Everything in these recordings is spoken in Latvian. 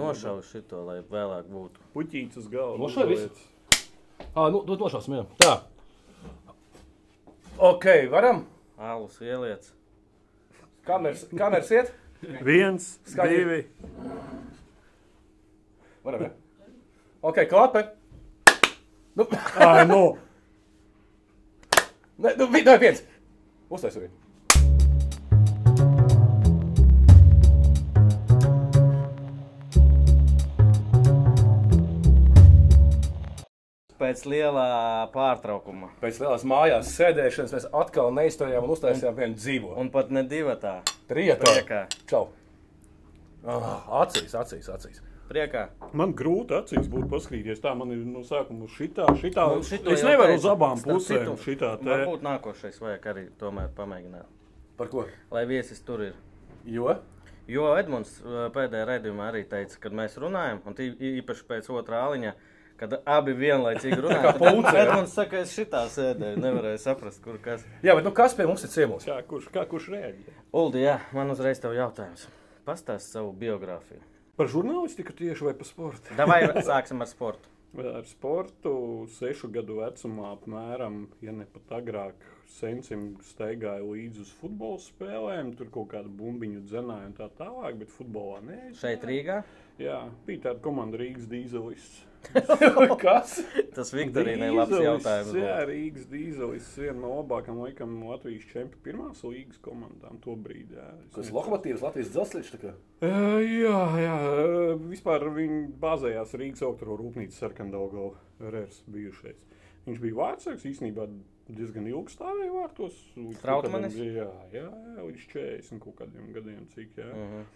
nošauju šito, lai vēlāk būtu. Puķītis uz galvas. Nošauj visu? Ā, nu, nu nošausim, jā. Tā. Ok, varam? Alus ieliec. Kameras, kameras iet? Viens, Skaļi. divi. Varam, jā. Ok, klape. Nu, Ai, nu. ne, nu, no, viens. Uztaisam Pēc lielā pārtraukuma. Pēc lielās mājās sēdēšanas mēs atkal neizturējām un uztaisījām vienu dzīvo. Un pat ne divatā. Trietā. Priekā. Čau. Ah, acīs, acīs, acīs. Priekā. Man grūti acīs būtu paskatīties. Tā man ir no sākuma šitā. šitā. Nu, es nevaru teicu. uz abām pusēm. Šitā te. Varbūt nākošais vajag arī tomēr pamēģināt. Par ko? Lai viesis tur ir. Jo? Jo Edmunds uh, pēdējā raidījumā arī teica, kad mēs runājam, un tī- īpaši pēc otrā aliņa, kad abi vienlaicīgi runāja. kā jā. Edmunds saka, es šitā sēdēju, nevarēju saprast, kur kas. Jā, bet nu, kas pie mums ir ciemos? Kā kurš, kā kurš reaģē? Uldi, jā, man uzreiz tev jautājums. Pastāst savu biogrāfiju. Par žurnālistiku tieši vai par sportu? Davai sāksim ar sportu. Ar sportu sešu gadu vecumā, apmēram, ja ne pat agrāk, sencim staigāju līdzi uz futbola spēlēm. Tur kaut kādu bumbiņu dzenāju un tā tālāk, bet futbolā nē. Šeit Rīgā. Jā, bija tāda komanda Rīgas dīzelists. kas? Tas Viktorīnai labs jautājums. Jā. Rīgas dīzelists viena no labākajām laikam Latvijas čempionu pirmās līgas komandām to brīdi. Jā. Kas nezinu. lokomotīvs Latvijas dzelzceļš? Uh, jā, jā, uh, vispār viņi bāzējās Rīgas autora rūpnīcas sarkandaugo rērs bijušais. Viņš bija vārdsargs, īstenībā diezgan ilgi stāvēja vārtos. Trautmanis? Jā, jā, jā, līdz 40 kaut kādiem gadiem, cik, jā. Mhm.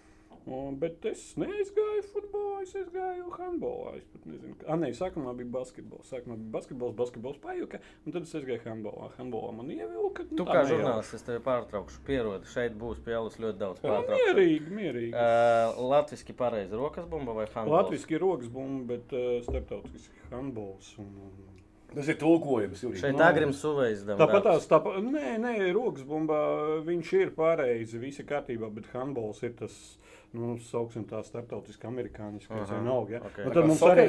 Un, bet es neaizgāju futbolā, es aizgāju handbolā. Es pat nezinu, kā. Nē, sākumā bija basketbols. Sākumā bija basketbols, basketbols pajuka, un tad es aizgāju handbolā. Handbolā man ievilka. nu, Tu kā žurnālists, es tevi pārtraukšu. Pierodi, šeit būs pielas ļoti daudz Jā, pārtraukšu. Mierīgi, mierīgi. Uh, Latviski pareizi rokas bumba vai handbols? Latvijas ir rokas bumba, bet uh, starptautisks handbols. Un, un, Tas ir tulkojums, Jurij. Šeit Nu, Agrims Suveizdam. Tāpat tās, tāpat, nē, nē, rokas bumba, viņš ir pareizi, viss ir kārtībā, bet handbols ir tas, nu, sauksim tā starptautiski Aha, vienalga. Ja? ok. Nu, Tā tad mums arī,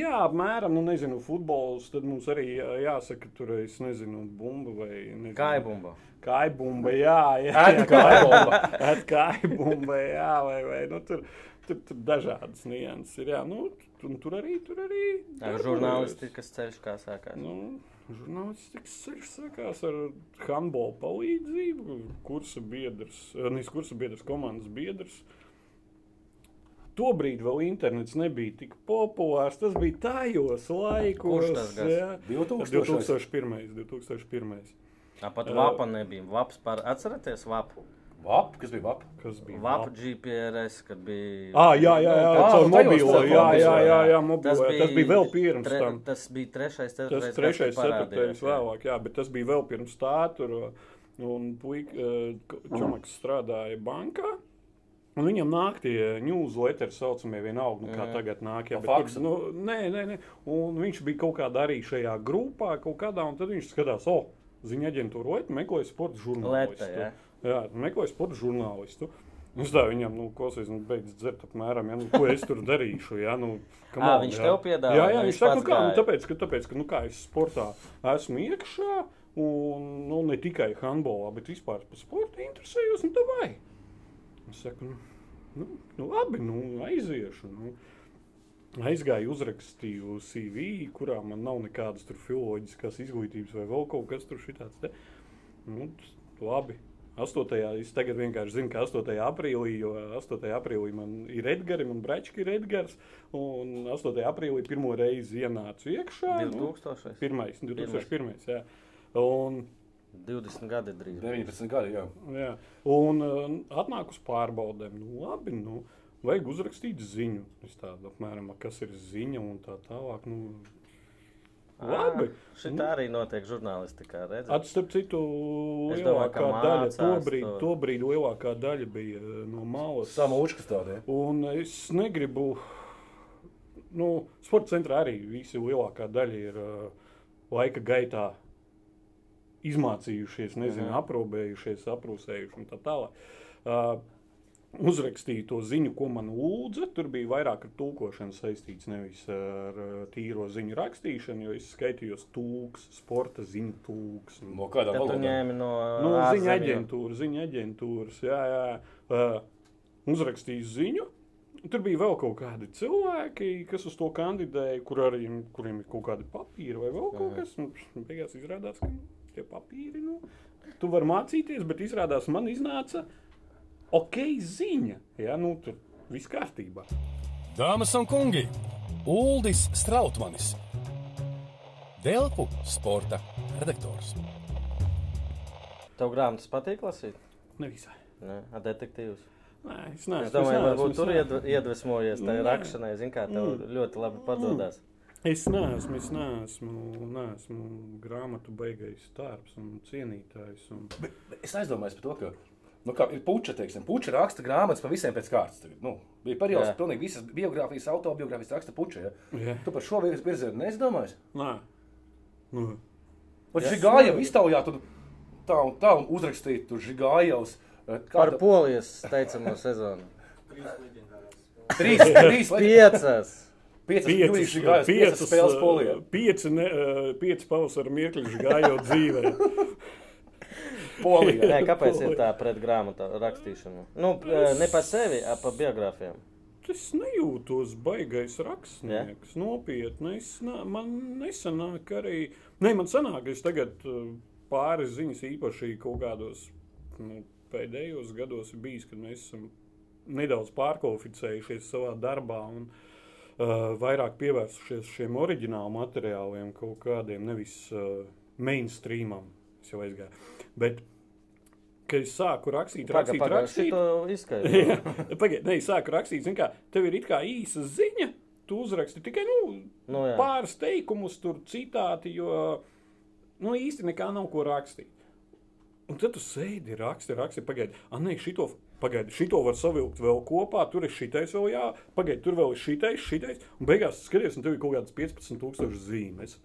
jā, apmēram, nu, nezinu, futbols, tad mums arī jā- jāsaka, tur es nezinu, bumba vai, nezinu. Kājbumba. Kājbumba, jā, jā. Ēd kājbumba. Ēd kājbumba, jā, vai, vai, nu, tur, tur, tur dažādas nianses ir, jā, nu, un tur arī, tur arī. darbojas. Žurnālistikas ceļš kā sākās. Nu, žurnālistikas ceļš sākās ar handbola palīdzību. Kursa biedrs, eh, nevis kursa biedrs, komandas biedrs. Tobrīd vēl internets nebija tik populārs. Tas bija tajos laikos. 2000. 2001. 2001. Tāpat Ā. vapa nebija. Vaps par, atceraties vapu? Vap, kas bija vap? Kas bija? Vapu GPRS, kad bija. Ah, jā, jā, jā, Nu, caur tā- mobilo. Jā, jā, jā, jā, Tas mobilo. Tas bija vēl pirms tre, tam. Tas bija trešais, Tas ceturtais. trešais, kad parādījās, ceturtais vēlāk, jā, bet tas bija vēl pirms tā. Tur, un puika, eh, Čomaks strādāja bankā. Un viņam nāk tie newsletteri, saucamie vienalga, nu, kā Mhm. tagad nāk. Jā, bet nu, nē, nē, nē. Un viņš bija kaut kādā arī šajā grupā, kaut kādā, un tad viņš skatās, o, ziņa aģentūra, Leta meklē sporta žurnālistu. Leta, jā. Jā, meklē sporta žurnālistu. Es tā viņam, nu, klausies, nu, beidz dzert apmēram, ja, nu, ko es tur darīšu. Ja, nu, Ā, on, viņš jā. tev piedāvā, Jā, jā viņš saka, nu, kā, nu, tāpēc, ka, tāpēc, ka, nu, kā es sportā esmu iekšā, un nu, ne tikai handbolā, bet vispār par sportu interesējos, nu, vai. Es saku, nu, nu, nu labi, nu, aiziešu. Nu. Aizgāju, uzrakstīju CV, kurā man nav nekādas tur filoloģiskās izglītības vai vēl kaut kas. Te. Nu, labi. 8. Es tagad vienkārši zinu, ka 8. aprīlī, jo 8. aprīlī man ir Edgars, man Brečki ir Edgars, un 8. aprīlī pirmo reizi ienācu iekšā. Nu, 2000. pirmais, 2001. Jā. Un, 20 gadi drīz. 19 gadi, jā. Jā. Un uh, atnāk uz pārbaudēm. Nu, labi, nu, vajag uzrakstīt ziņu. Es tādu apmēram, kas ir ziņa un tā tālāk. Nu, labi. Šī Nu. arī notiek žurnālistikā. redzat? Atstarp citu, domāju, lielākā ka daļa, tobrīd, to. tobrīd lielākā daļa bija no malas. Sama učkas tāda, jā. Un es negribu, nu, sporta centrā arī visi lielākā daļa ir uh, laika gaitā izmācījušies, nezinu, Mhm. aprobējušies, aprūsējuši un tā tālāk. Uh, uzrakstīju to ziņu, ko man lūdza. Tur bija vairāk ar tulkošanu saistīts, nevis ar uh, tīro ziņu rakstīšanu, jo es skaitījos tūks, sporta ziņu tūks. un- No tu valodām? ņēmi no Nu, ziņa ārzemju. aģentūra, ziņa aģentūras, jā, jā. Uh, uzrakstīju ziņu. Tur bija vēl kaut kādi cilvēki, kas uz to kandidēja, kur arī, kuriem ir kaut kādi papīri vai vēl kaut kas. Nu, beigās izrādās, ka tie papīri, nu, tu vari mācīties, bet izrādās man iznāca ok ziņa. Jā, nu, tur viss kārtībā. Dāmas un kungi, Uldis Strautmanis, Delfu sporta redaktors. Tev grāmatas patīk lasīt? Nevisai. Nē, a, detektīvs. Nē, es neesmu. Es domāju, neesmu, varbūt tur iedv- iedvesmojies tajā rakšanai. Zini, kā tev ļoti labi padodas. Es neesmu, es neesmu, neesmu grāmatu beigais tārps un cienītājs. Un... Bet Es aizdomājos par to, ka nu, kā, ir puķa, teiksim, puķa raksta grāmatas par visiem pēc kārtas. Tagad, Nu, bija periods, kad pilnīgi visas biogrāfijas, autobiogrāfijas raksta puķa. Ja? Jā. Tu par šo virzienu neizdomājies? Nē, nu, Pat Jā. žigāja iztaujā, tur tā un tā un uzrakstīt, tur žigājos. eh, Par kāda- polijas teicamo sezonu. Trīs, trīs, Piecas! piecas, piecas, piecas, žigājos, piecas spēles polijā. Pieci, ne, uh, pieci pavasara mirkļi gājot dzīvē. Polijā. Nē, kāpēc ir tā pret grāmatu rakstīšanu? Nu, p- ne par sevi, bet par biogrāfiem. Es nejūtos baigais rakstnieks. Nopietni. Es, nā, man nesanāk arī. Nē, man sanāk, ka es tagad uh, pāris ziņas īpaši kaut kādos nu, pēdējos gados ir bijis, kad mēs esam nedaudz pārkvalificējušies savā darbā un uh, vairāk pievērsušies šiem oriģinālu materiāliem, kaut kādiem nevis uh, mainstreamam. Es jau aizgāju. Bet, kad es sāku rakstīt, rakstīt, Pagaidām, rakstīt, šito izskaidro. Pagaidiet, ne, es sāku rakstīt, zini, kā tev ir it kā īsa ziņa, tu uzraksti tikai nu, Nu, jā. pāris teikumus, tur citāti, jo nu, īsti nekā nav ko rakstīt. Un tad tu sēdi, raksti, raksti, pagaidi, ah, nē, šito, pagaidi, šito var savilkt vēl kopā, tur ir šitais vēl jā, pagaidi, tur vēl ir šitais, šitais, un beigās skaties, un tev ir kaut kādas 15,000 zīmes.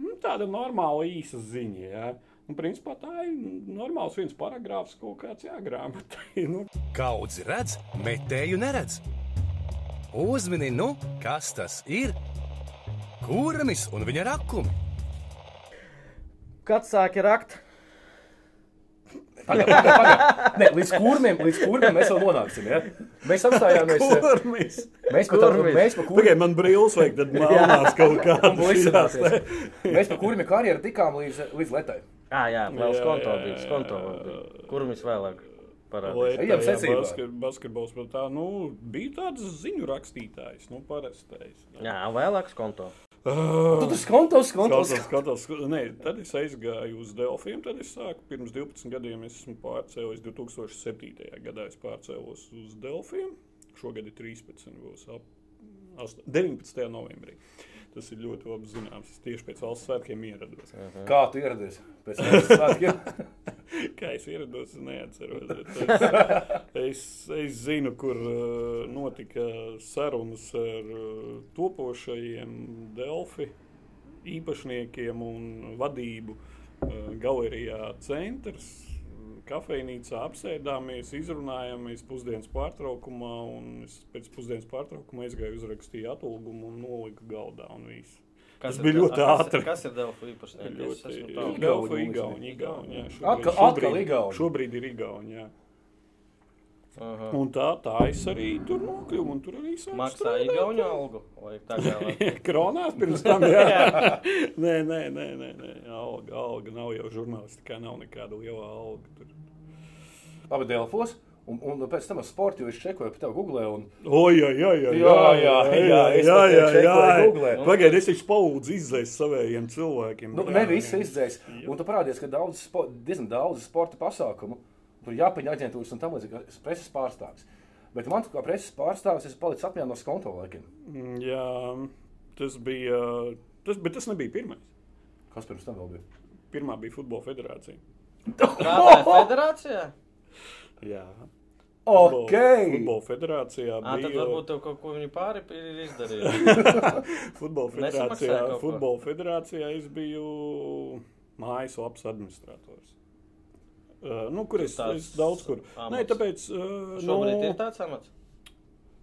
Nu, tāda normāla īsa ziņa, jā. Un, principā, tā ir normāls viens paragrāfs kaut kāds jāgrāmatai. Nu, Kaudzi redz, metēju neredz. Uzmini, nu, kas tas ir? Kurmis un viņa rakumi. Kad sāki rakt? Pagaid, pagaid, pagaid. Ne, līdz kurmiem, līdz kurmiem mēs vēl nonāksim. Ja? Mēs apstājāmies. Kurmis? Mēs par Kurmis? mēs pa kurmiem. Pagaidiet, man brīvs vajag, tad melnās kaut kādas Mēs par kurmiem karjeru tikām līdz, līdz letai. Ah, jā, vēl skonto bija. Skonto bija. jā. Kur mums vēlāk? Lietā, jā, basket, basketbols, bet tā, nu, bija tāds ziņu rakstītājs, nu, parastais. Jā, vēlāk skonto. Tu tas kontos, kontos. Skatos, skatos, nē, tad es aizgāju uz Delfiem, tad es sāku pirms 12 gadiem, es esmu pārcēlies 2007. gadā, es pārcēlos uz Delfiem, šogad ir 13, būs ap ast- 19. novembrī. Tas ir ļoti labi zināms. Es tieši pēc valsts svētkiem ierados. Kā tu ieradies? Pēc tam svētkiem. Kā es ierados, es neatceros. Es, es, es zinu, kur uh, notika sarunas ar uh, topošajiem Delfi īpašniekiem un vadību uh, galerijā centrs. Kafejnīcā apsēdāmies, izrunājāmies pusdienas pārtraukumā, pēc pusdienas pārtraukuma aizgāju, uzrakstīju atalgumu un noliku galdā. Un viss. Tas ir bija Del- ļoti kas- ātri. Kas ir Delfu īpašnieks? Ļoti esmu tālu. Delfu, Igauni, Igauni, Igauni, jā, šobrīd- Atkal- atkal šobrīd- ir Igauni, jā. Aha. Un tā, tā es arī tur nokļuvu, un tur arī sāku Maksā strādāt. Igauņu algu? Kronās pirms tam, jā. nē, nē, nē, nē, nē. Alga, alga nav jau žurnālistikā, nav nekāda liela alga. Tur. Labi, Delfos. Un, un pēc tam ar sportu, es čekoju par tevi Google. Un... O, jā, jā, jā, Jā, jā, jā, es jā, jā, jā. Googlē. Pagaid, es taču palūdzu izdzēst savējiem cilvēkiem. Nu, Jā, ne visi jā. izdzēs. Un tu parādies, ka daudz, diezgan daudz sporta pasākumu. Tur jāpaņem aģentūras un tam līdzīgi kā preses pārstāvis. Bet man kā preses pārstāvis es palicu atmiņā no skonto laikiem. Mm, Jā, tas bija, tas, bet tas nebija pirmais. Kas pirms tam vēl bija? Pirmā bija futbola federācija. Strādāja federācijā? Jā. Ok! Futbola federācijā Ā, tad bija. varbūt tev kaut ko viņi pāri ir izdarījuši. Futbola federācijā, futbola federācijā es biju mājas labs administrators. Uh, nu, kur es, es daudz kur. amats. Nē, tāpēc. Uh, Šobrīd nu, ir tāds amats.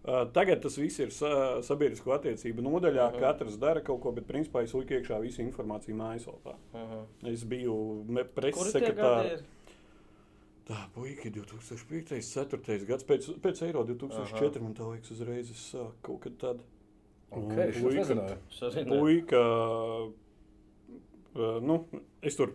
Uh, tagad tas viss ir sa sabiedrisko attiecību nodaļā. Uh Mhm. -huh. Katrs dara kaut ko, bet principā es liku iekšā visu informāciju mājaslapā. Uh -huh. Es biju preses sekretārs. ir? Tā puika 2005. 4. gads pēc, pēc eiro 2004. Aha. man tā liekas uzreiz es sāku kaut kad tad. Ok, Un šo es puika-. Puika, uh, nu, es tur,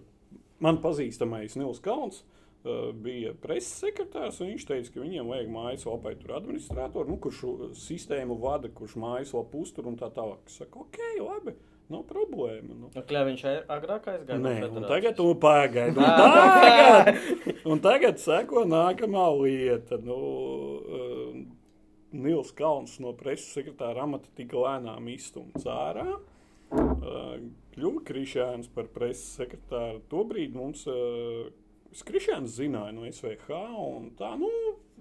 man pazīstamais Nils Kalns. Uh, bija preses sekretārs, un viņš teica, ka viņiem vajag mājaslapā tur administratoru, nu, kurš sistēmu vada, kurš mājaslapu uztur un tā tālāk. Es saku, ok, labi, nav problēma. Nu. Nu, Kļāviņš ir agrākais gads. Nē, un tagad tu pagaidi. Un tagad, un tagad seko nākamā lieta. Nu, uh, Nils Kalns no preses sekretāra amata tika lēnām izstumts ārā. Uh, Kļuva Krišāns par preses sekretāru. Tobrīd mums Krišāns zināja no SVH, un tā, nu,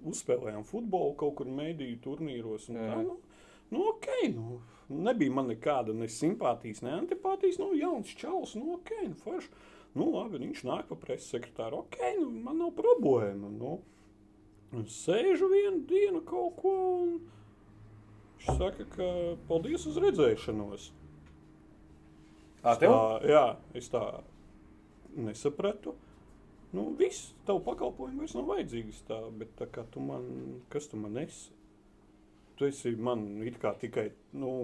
uzspēlējām futbolu kaut kur mediju turnīros. Tā, nu, nu, ok, nu, nebija man nekāda ne simpātijas, ne antipātijas. Nu, jauns čels, nu, ok, nu, forši. Nu, labi, viņš nāk pa preses sekretāru. Ok, nu, man nav problēma. Nu, sēžu vienu dienu kaut ko, un viņš saka, ka paldies uz redzēšanos. Tev? Tā, jā, es tā nesapratu. Nu, viss, tavu pakalpojumu vairs nav vajadzīgs. Tā, bet tā kā tu man, kas tu man esi? Tu esi man it kā tikai, nu,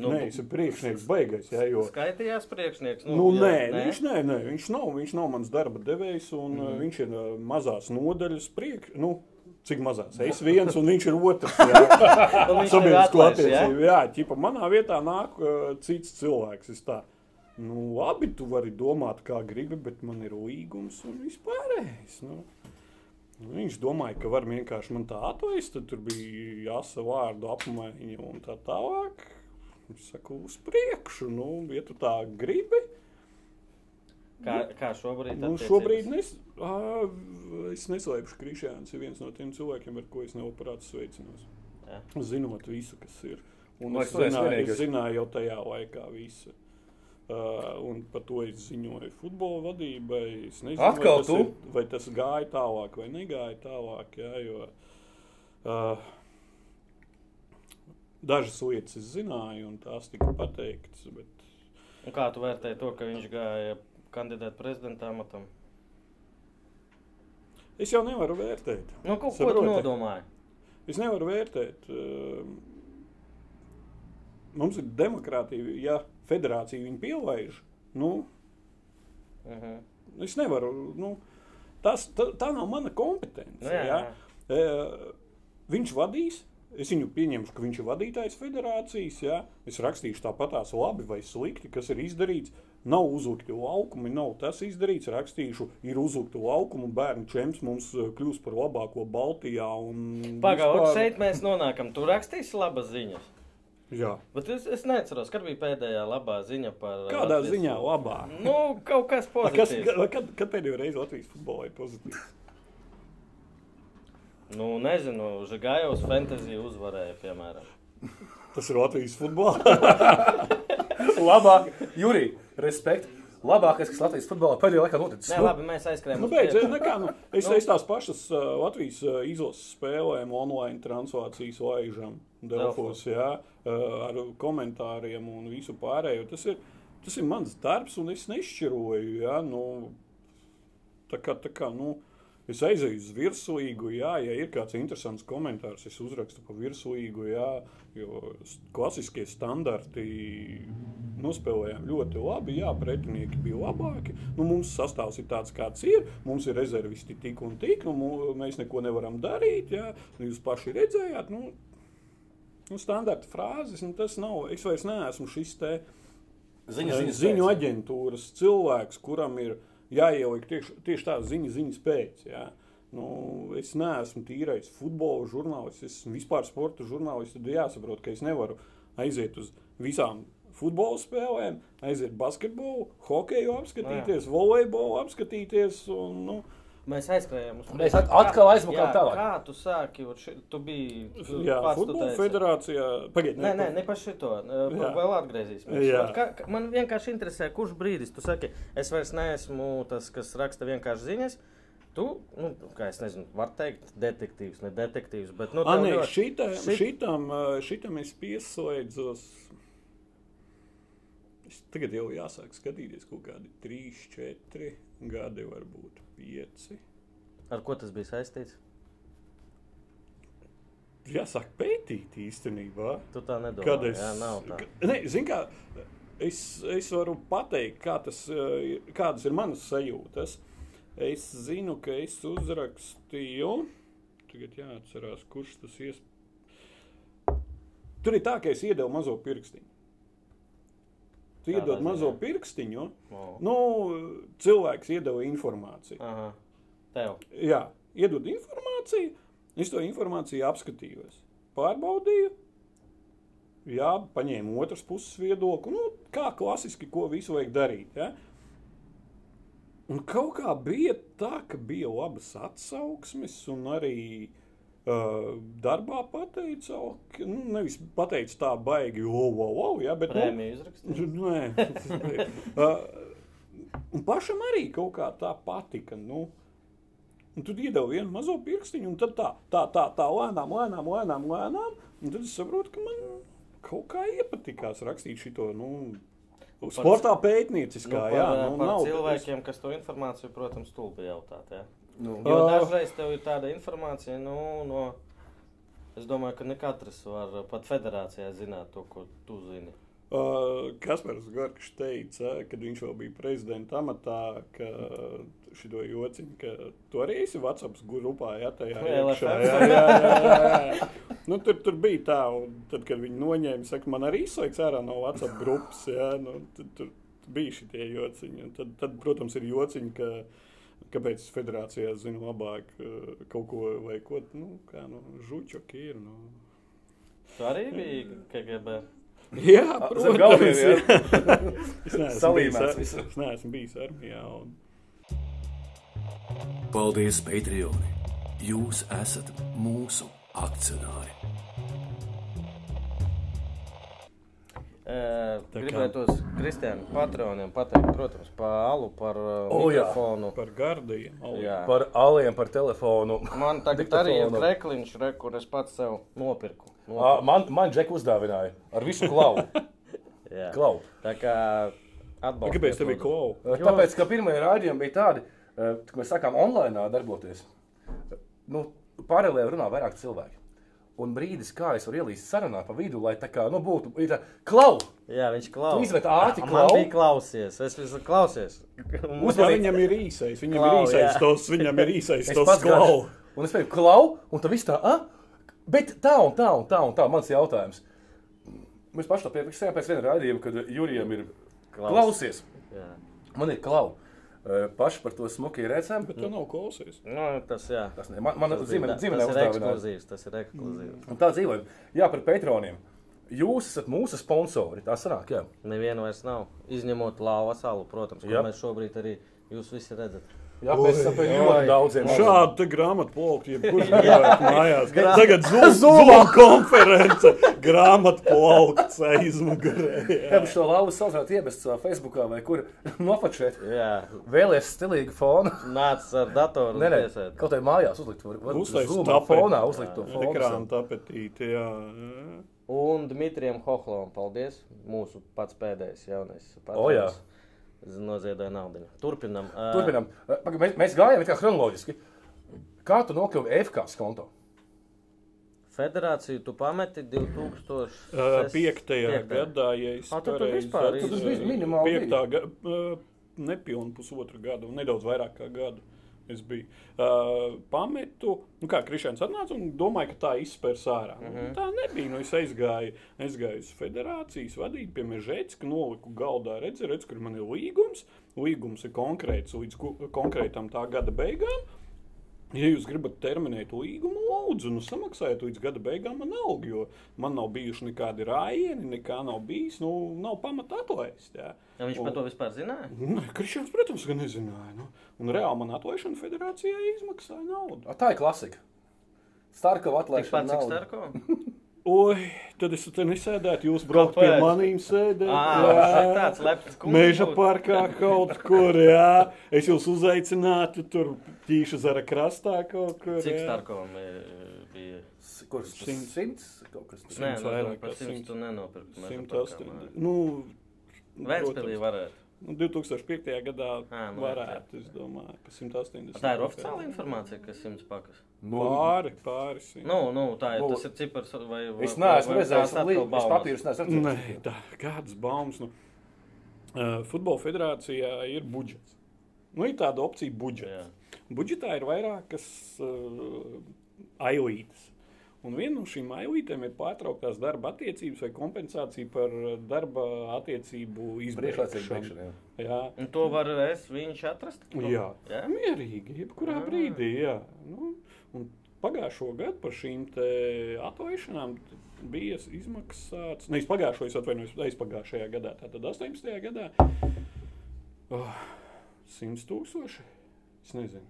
Nu, nu nē, es esmu priekšnieks baigais, jā, jo. Skaitījās priekšnieks. Nu, jā, nē, nē, viņš, nē, nē, viņš nav. Viņš nav mans darba devējs, un mm. Viņš ir mazās nodaļas priekš. Nu, cik mazās? Es viens, un viņš ir otrs. Viņš sabiedrisko atlaiž, jā? ķipa, manā vietā nāk uh, cits cilvēks. Es tā, nu, labi, tu vari domāt, kā gribi, bet man ir līgums un vispārējais. Nu. Nu, Viņš domāja, ka var vienkārši man tā atlaist, tad tur bija jāsa vārdu apmaiņa un tā tālāk. Es saku, uz priekšu, nu, ja tu tā gribi. Kā, kā šobrīd? Nu, šobrīd nes, ā, es neslēpšu, ka Krišjāns ir viens no tiem cilvēkiem, ar ko es neoperātu sveicinos. Jā. Zinot visu, kas ir. Un es, liekas, tu esi zināju, es zināju jau tajā laikā visu. Uh, un par to es ziņoju futbola vadībai. Es nezinu, Atkal vai, tas ir, vai tas gāja tālāk vai negāja tālāk. Jā, jo, uh, dažas lietas es zināju, un tās tika pateiktas. Bet, Un kā tu vērtēji to, ka viņš gāja kandidēt prezidenta amatam? es jau nevaru vērtēt. Nu, ko, ko tu nodomāji? Es nevaru vērtēt. ehm, Mums ir demokrātija, ja federācija viņu pielaiž. Nu, Uh -huh. es nevaru. Nu, tas, tā, tā nav mana kompetence. Nu, jā, ja? jā. E, viņš vadīs. Es viņu pieņemšu, ka viņš ir vadītājs federācijas. Ja? Es rakstīšu tāpatās labi vai slikti, kas ir izdarīts. Nav uzlikti laukumi, nav tas izdarīts. Rakstīšu, ir uzlikti laukumi, un bērnu čempions mums eh, kļūs par labāko Baltijā. un Pagaidām, vispār- šeit mēs nonākam. Tu rakstīsi labas ziņas. Jā. Bet es, es neatceros, kad bija pēdējā labā ziņa par. uh, Kādā Latvijas- ziņā labā? Nu, kaut kas A, Kas, pozitīvs. kad, kad, pēdējo reizi Latvijas futbolā ir pozitīvs? Nu, nezinu, Žigājos fantasy uzvarēja, piemēram. Tas ir Latvijas futbolā. Labāk, Jurij, respekt. Labākais, kas Latvijas futbolā pēdējā laikā noticis. Nē, labi, mēs aizskrējām. nu, beidz, nekā, nu, es, Nu. es tās pašas uh, Latvijas uh, izlases spēlēm online translācijas laižam Delfos, jā, uh, ar komentāriem un visu pārējo. Tas ir, tas ir mans darbs, un es nešķiroju, jā, nu, tā kā, tā kā, nu, es aizēju uz virslīgu, jā, ja ir kāds interesants komentārs, es uzrakstu pa virslīgu, jā, jo klasiskie standarti nospēlējām ļoti labi, jā, pretinieki bija labāki, nu, mums sastāvs ir tāds, kāds ir, mums ir rezervisti tik un tik, nu, mēs neko nevaram darīt, jā, nu, jūs paši redzējāt, nu, nu standarta frāzes, nu, tas nav, es vairs neesmu šis te, ziņu, ziņu pēc. aģentūras cilvēks, kuram ir jāieliek tieši, tieši tā ziņa, ziņas pēc. Jā. Nu, es neesmu tīrais futbola žurnālists, es esmu vispār sporta žurnālists. Tad jāsaprot, ka es nevaru aiziet uz visām futbola spēlēm, aiziet basketbolu, hokeju apskatīties, volejbolu apskatīties. Un, nu, Mēs aizskrējām uz Mēs at- atkal aizmukām tālāk. Kā tu sāki? ši- Tu biji. tu Jā, futbola federācijā. Pagaid, Nē, nē, ne par šito. Jā. Vēl atgriezīsimies. Kā, man vienkārši interesē, kurš brīdis tu saki, es vairs neesmu tas, kas raksta vienkārši ziņas. Tu, nu, kā es nezinu, var teikt, detektīvs, ne detektīvs, bet, nu, nē, ļoti- šitam, šit- šitam, šitam es pieslēdzos. Es tagad jau jāsāk skatīties kaut kādi 3, 4 gadi, varbūt 5. Ar ko tas bija saistīts? Jāsāk pētīt īstenībā. Tu tā nedomā. Kad es, Jā, nav tā. Nē, zin kā, es, es varu pateikt, kā tas, eh, kādas ir manas sajūtas. Es zinu, ka es uzrakstīju, tagad jāatcerās, kurš tas ir. Tur ir tā, ka es iedevu mazo pirkstiņu. Iedod mazo pirkstiņu, O. nu, cilvēks iedeva informāciju. Aha. Tev. Jā, iedod informāciju, es to informāciju apskatījos, pārbaudīju. Jā, paņēmu otras puses viedokli, nu, kā klasiski, ko visu vajag darīt. Ja? Un kaut kā bija tā, ka bija labas atsauksmes, un arī darbā pateica, ok, nu, nevis pateica tā baigi, wow, wow, wow, ja, bet nu, Prēmiju izrakstīt. Nē, un pašam arī kaut kā tā patika. Nu, un tad iedevu vienu mazo pirkstiņu, un tad tā, tā, tā, tā lēnām, lēnām, lēnām, lēnām. Un tad es saprotu, ka man kaut kā iepatikās rakstīt šo nu, sportā pētnieciskā. Nu, par, jā, nu, nu, par nav, cilvēkiem, kas to informāciju, protams, stulbi jautāt. Jā. Nu, Jo Ā. dažreiz tev ir tāda informācija, nu, no. Es domāju, ka ne katrs var pat federācijā zināt to, ko tu zini. Uh, Kaspars Gorčs teica, kad viņš vēl bija prezidenta amatā, ka šo jociņu, ka tu arī esi WhatsApp grupā, ja tajā iekšā. Jā, jā, jā, jā, jā. Nu, tur, tur bija tā, un tad, kad viņi noņēma, saka, man arī izslēgts ārā no WhatsApp grupas, ja, nu, tad, tur bija šie jociņi. Un Tad, tad, protams, ir jociņi, ka, kāpēc federācijā zina labāk uh, kaut ko vai ko, nu, kā, nu, žučoki ir, nu. Tu arī biji KGB. Jā, zem galviem, jā. es neesmu bijis, ar- es neesmu bijis armijā. Un... Paldies, Patreoni! Jūs esat mūsu akcionāri! Gribētos Kristiānam patroniem pateikt, protams, par alu, par uh, O, jā. mikrofonu. Par gardiem. Jā. Par aliem, par telefonu. Man tagad arī ir krekliņš, re, kur es pats sev nopirku. Nopirku. Man, man Džek uzdāvināja ar visu klauvu. Jā. Klau. Tā kā atbalsts. Kāpēc tev bija klau? Tāpēc, ka pirmie rādījumi bija tādi, eh, ka mēs sākām online darboties. Nu, paralēli runā vairāk cilvēki. Un brīdis, kā es varu ielīst sarunā pa vidu, lai tā kā nu, būtu ir klau! Jā, viņš klausās. Tu izmet ātri klau? bija klausies. Es visu klausies. Uzmanīgi. viņam ir īsais, viņam Klau, ir īsais jā. tos, viņam ir īsais tos klau. Un es teicu, klau, un tā viss tā, ah, bet tā un tā un tā un tā. Mans jautājums. Mēs paši to piefiksējām pēc viena raidījuma, kad Jurijam ir Klaus. klausies. Jā. Man ir klau. Paši par to smuki redzam. Bet tu nav klausies. Nu, tas jā. Tas ne, man, man Tas, dzimene, dzimene tas ir ekskluzīvs. Tas ir ekskluzīvs. Un tā dzīvojam. Jā, par patroniem. Jūs esat mūsu sponsori. Tā sanāk, jā. Nevienu vairs nav. Izņemot lāva salu, protams, ko Jā. mēs šobrīd arī jūs visi redzat. Jā, pēc tam pēc oi. ļoti daudziem. Šādu grāmatu plauktu, jebkurš gribētu mājās. Tagad Zuma konference, grāmatu plaukts aizmugurē. Jā, šo lauvu saucāt iebest savā Facebookā vai kur nofačēt. Jā, Vēlies stilīgu fonu. nāc ar datoru Nē, nē, kaut kā mājās uzlikt. Zoomā tapeti. fonā uzlikt to fonu. Ekrāna tapetīte, jā. Un Dmitrijam Hohlovam paldies. Mūsu pats pēdējais jaunais O, jā. Noziedoja naudu. Turpinam. Turpinām. Paga, Mēs, mēs gājām it kā chronoloģiski. Kā tu nokļuvi FK konto? Federāciju tu pameti 2000. Uh, gadā, ja es Ah, tad tu pareizi vispār atceros, Tu biji minimāli Piektā gada, nepilnu pusotru gadu, nedaudz vairāk kā gadu. Es biju uh, pametu, nu kā Krišņāns atnāca un domāju, ka tā izspērs ārā. Mm -hmm. Tā nebija. Nu, es aizgāju, aizgāju uz federācijas vadību pie Mežētas, ka noliku galdā, redzi, redz, kur man ir līgums. Līgums ir konkrēts līdz konkrētam tā gada beigām. Ja jūs gribat terminēt līgumu, lūdzu, nu, samaksājiet līdz gada beigām man algu, jo man nav bijuši nekādi rājieni, nekā nav bijis. Nu, nav pamata atlaist. Jā. Ja viņš par to vispār zināja? Nē, Krišņevs, protams, ka nezināja. Nu. Un reāli man atlaišana federācijai izmaksāja naudu. A, Tā ir klasika. Tikpat atlaišana. cik nauda. Starko? Oi, tad es te nesēdētu, jūs braucat pie maniem sēdēt. Ā, tāds lepns kungs Meža parkā kaut kur, jā. Es jūs uzaicinātu tur tīša zara krastā kaut kur. Cik jā. Starkovam e, bija? Tas Simts. simts? Kaut kas tāds. Nē, nu, vairāk par kā simts simts. tu nenopirki. 108. Nu, protams. varētu. Nu, 2005. gadā Ā, nu, varētu, es domāju, ka 180. Tā ir oficiāla informācija, ka simts pakas. Nu, Pāri, pāri. simt. Nu, nu, tā ir, Nu, tas ir cipars vai... vai Es neesmu vai redzējis, es papīrus neesmu Nē, redzējis. tā, kādas baumas. Nu, uh, futbola federācijā ir budžets. Nu, ir tāda opcija budžets. Jā. Budžetā ir vairākas uh, ailītes. Un viena no šīm ailītēm ir pārtrauktās darba attiecības vai kompensācija par uh, darba attiecību izbeigšanu. jā. Jā, Un to var es viņš atrast? jā. Jā? mierīgi, jebkurā Ah. brīdī. Jā. Nu, un pagājušo gadu par šīm te atlaišanām bija izmaksāts. Nevis pagājušo, es atvainojos, aizpagājušajā gadā, tātad 18. gadā. Oh, 100 tūkstoši. Es nezinu.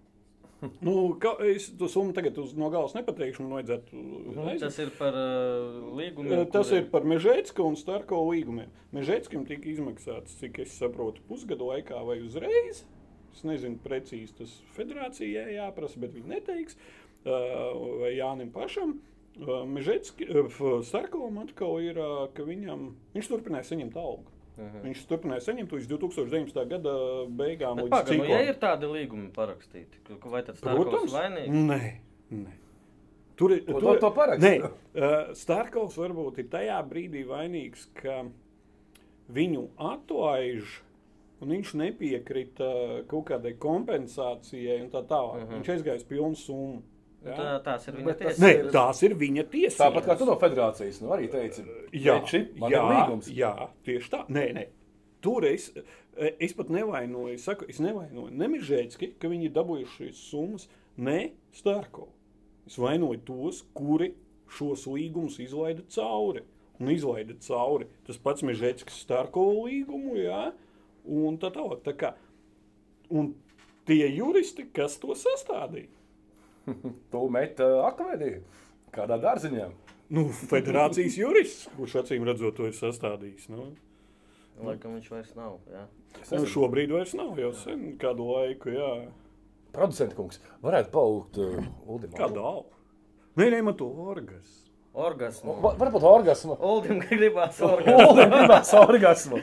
Nu, ka, es to summu tagad uz, no galas nepateikšu. Man vajadzētu aiziet. Tas ir par uh, līgumiem. Eh, Tas kuri- ir par Mežēcku un Starko līgumiem. Mežēckim tika izmaksāts, cik es saprotu, pusgadu laikā vai uzreiz. Es nezinu precīzi, tas federācijai jāprasa, bet viņi neteiks. eh, Vai Jānim pašam. Mežēckim, Starkovam atkal ir, eh, ka viņam, viņš turpināja saņemt algu. Mhm. Viņš turpināja saņemt līdz 2019. gada beigām. Pagaidām, nu, ja ir tādi līgumi parakstīti, vai tad Starkovs vainīgs? nē, nē. Tur ir To- to- to parakst. Nē, uh, Starkovs varbūt ir tajā brīdī vainīgs, ka viņu atlaiž. Un viņš nepiekrita kaut kādai kompensācijai, un tā tālāk. Uh Mhm. -huh. Viņš aizgāja uz pilnu summu. Tā, tās ir viņa tiesības. Nē, tās ir viņa tiesības. Tāpat kā tu no federācijas, nu arī teici, Jā, man jā, jā, tieši tā. Nē, nē. Tur es, es pat nevainoju, es saku, es nevainoju Nemižēcki, ka viņi ir dabūjuši šīs summas, ne Starko. Es vainoju tos, kuri šos līgumus izlaida cauri. Un izlaida cauri. Tas pats Mežēckis Starko līgumu, jā, un tā tālāk. Tā kā, un tie juristi, kas to sastādīja, Tu met uh, akadēmiju kādā dārziņā. nu, federācijas jurists, kurš acīm redzot to ir sastādījis. Nu. Laikam viņš vairs nav. Jā. Es Nu, nezinu. šobrīd vairs nav jau sen kādu laiku. Jā. Producents kungs varētu palūgt uh, Uldim. Kādu algu? Nē, nē, man to orgas. Orgasmu. Va- Varbūt orgasmu. Uldim gribās orgasmu. Uldim gribās orgasmu.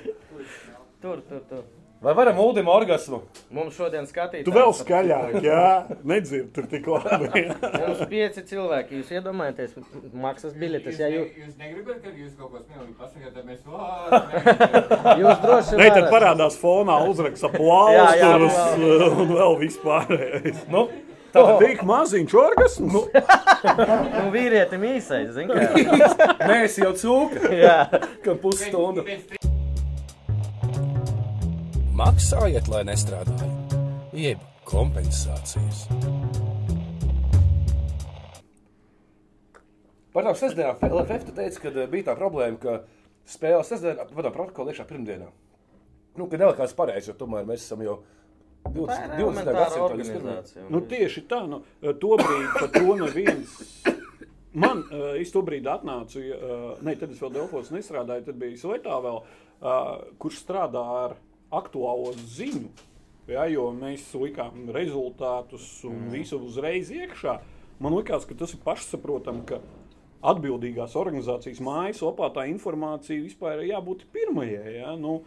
Tur, tur, tur. Vai varam Uldim orgasmu? Mums šodien skatīt. Tu vēl skaļāk, jā, nedzirdi tur tik labi. Mums pieci cilvēki. Jūs iedomājaties, maksas biļetes. Ja jūs, jūs negribat, ka jūs kaut ko smieklīgi pasakāt, tad mēs vārdu. jūs droši Nē, tad parādās fonā uzraksts Jā, jā, aplausus un vēl vispārējais. Nu, Tā tik maziņš orgasms. Nu, Nu, vīrietim īsais, zin kā. mēs jau cūka, Jā. ka pusstundu. Maksājiet, lai nestrādāju, jeb kompensācijas. Par tām sestdienām LFF tu teici, ka eh, bija tā problēma, ka spēles sestdienā, vadām protokolu iekšā pirmdienā. Nu, ka nelikās pareizi, jo tomēr mēs esam jau 20. Tā ir 20. elementāra gadsimtā. organizācija. nu, tieši tā, nu, tobrīd par to neviens. Man, uh, es to brīdi atnācu, uh, ne, tad es vēl Delfos nestrādāju, tad bija Svetā vēl, uh, kurš strādā ar aktuālo ziņu. Ja, jo mēs likām rezultātus un mm. visu uzreiz iekšā. Man liekas, ka tas ir pašsaprotami, ka atbildīgās organizācijas mājaslapā tā informācija vispār ir jābūt pirmajai. Ja? Nu,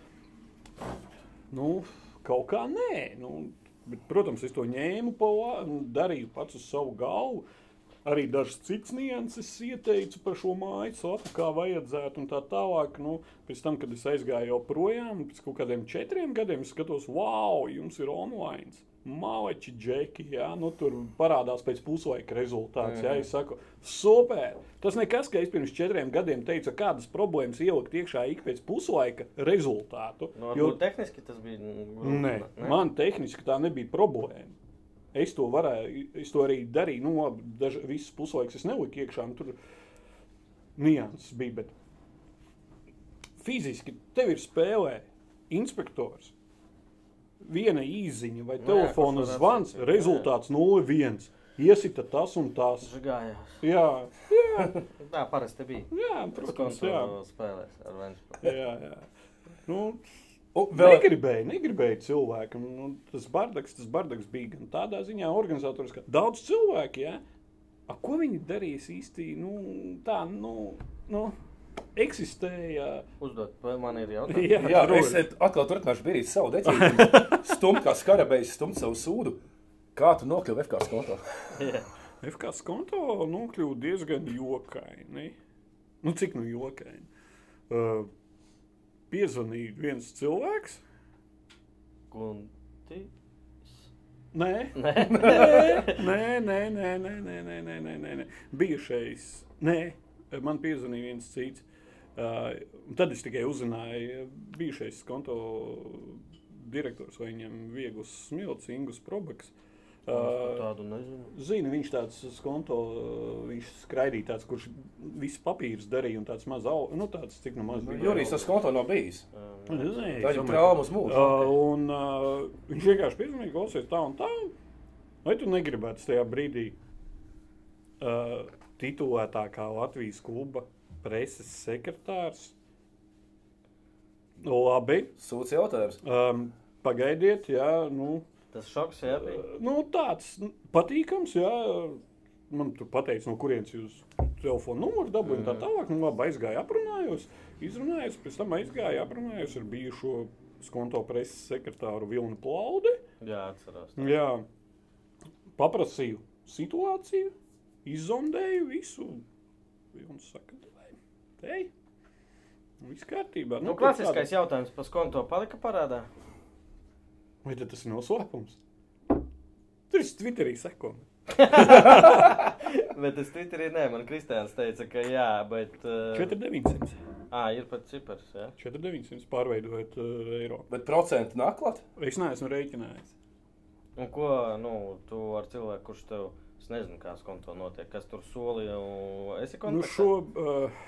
nu, kaut kā nē. Nu, bet, protams, es to ņēmu pa labi, darīju pats uz savu galvu. Arī dažas citas nianses ieteicu par šo mājaslapu, kā vajadzētu, un tā tālāk. Nu, pēc tam, kad es aizgāju projām, pēc kaut kādiem četriem gadiem, skatos, wow, jums ir online. Maleči, džeki, jā, nu, tur parādās pēc puslaika rezultāts. Jā, es saku, super. Tas nekas, ka es pirms četriem gadiem teicu, kādas problēmas ielikt iekšā ik pēc puslaika rezultātu. Nu, jo, tehniski tas bija. nu, nē, ne? man tehniski tā nebija problēma. Es to varēju, es to arī darīju. Nu, labi, daž, visas puslaikas es neliku iekšā, un tur nianses bija. Bet fiziski tev ir spēlē inspektors. Viena īziņa vai Nu jā, telefona var zvans, atsakīt, rezultāts 0-1. Iesita tas un tas. Žgājās. Jā, jā, Tā parasti bija. jā protams, jā. spēlēs ar Ventspili. jā, jā. Nu, vēl, Negribēju, negribēju cilvēkam. Nu, tas bardaks, tas bardaks bija gan tādā ziņā organizators, ka daudz cilvēku, ja? A, ko viņi darīs īsti, nu, tā, nu, nu eksistēja. Uzdot, vai man ir jautājums? Jā, jā, es atkal turpināšu birīt savu decību. Stumt kā skarabējs, stumt savu sūdu. Kā tu nokļuvi FK kontā? Jā. FK konto nokļuva diezgan jokaini. Nu, cik nu jokaini? Uh, piezvanīja viens cilvēks. Gunti. Nē, Nē. nē, nē, nē, nē, nē, nē, nē, nē, nē, nē, nē. Bijušais, nē, man piezvanīja viens cits. Uh, tad es tikai uzzināju, bijušais konto direktors, vai viņam viegls smilts, Ingus Probaks. Uh, Tādu nezinu. Zini, viņš tāds konto, uh, viņš skraidīja tāds, kurš visu papīrus darīja un tāds maz, au, nu tāds, cik nu maz bija. Jurijs tas konto nav bijis. Nu, nezinu, Tā ir domāju, trauma uz mūžu. Uh, un uh, viņš vienkārši piezvanīja, klausies tā un tā. Vai tu negribētu tajā brīdī uh, titulētākā Latvijas kluba preses sekretārs? Labi, Sūds jautājums. um, pagaidiet, jā, nu, Tas šoks, jā, bija. nu, tāds nu, patīkams, jā. Man tur pateica, no kurienes jūs telefona numuru dabūjāt, tā tālāk. Nu, labi, aizgāju, aprunājos, izrunājos, pēc tam aizgāju, aprunājos ar bijušo skonto preses sekretāru Vilnu Plaudi. Jā, atceros. Jā, paprasīju situāciju, izzondēju visu. Vilns saka, vai te? Viss kārtībā. Nu, pēc klasiskais kāda- jautājums par konto palika parādā. Vai tas ir noslēpums? Tur ir Twitterī sekot. Bet es Twitterī nē, man Kristiāns teica, ka jā, bet. Uh, 4900. Ā, ir pat cipars, jā. 4900 pārveidojot uh, eiro. Bet procenti nāk klāt? Es neesmu rēķinājis. Un ko, nu, tu ar cilvēku, kurš tev, es nezinu, kāds konto notiek, kas tur solīja, esi Nu, kontaktā? šo, uh,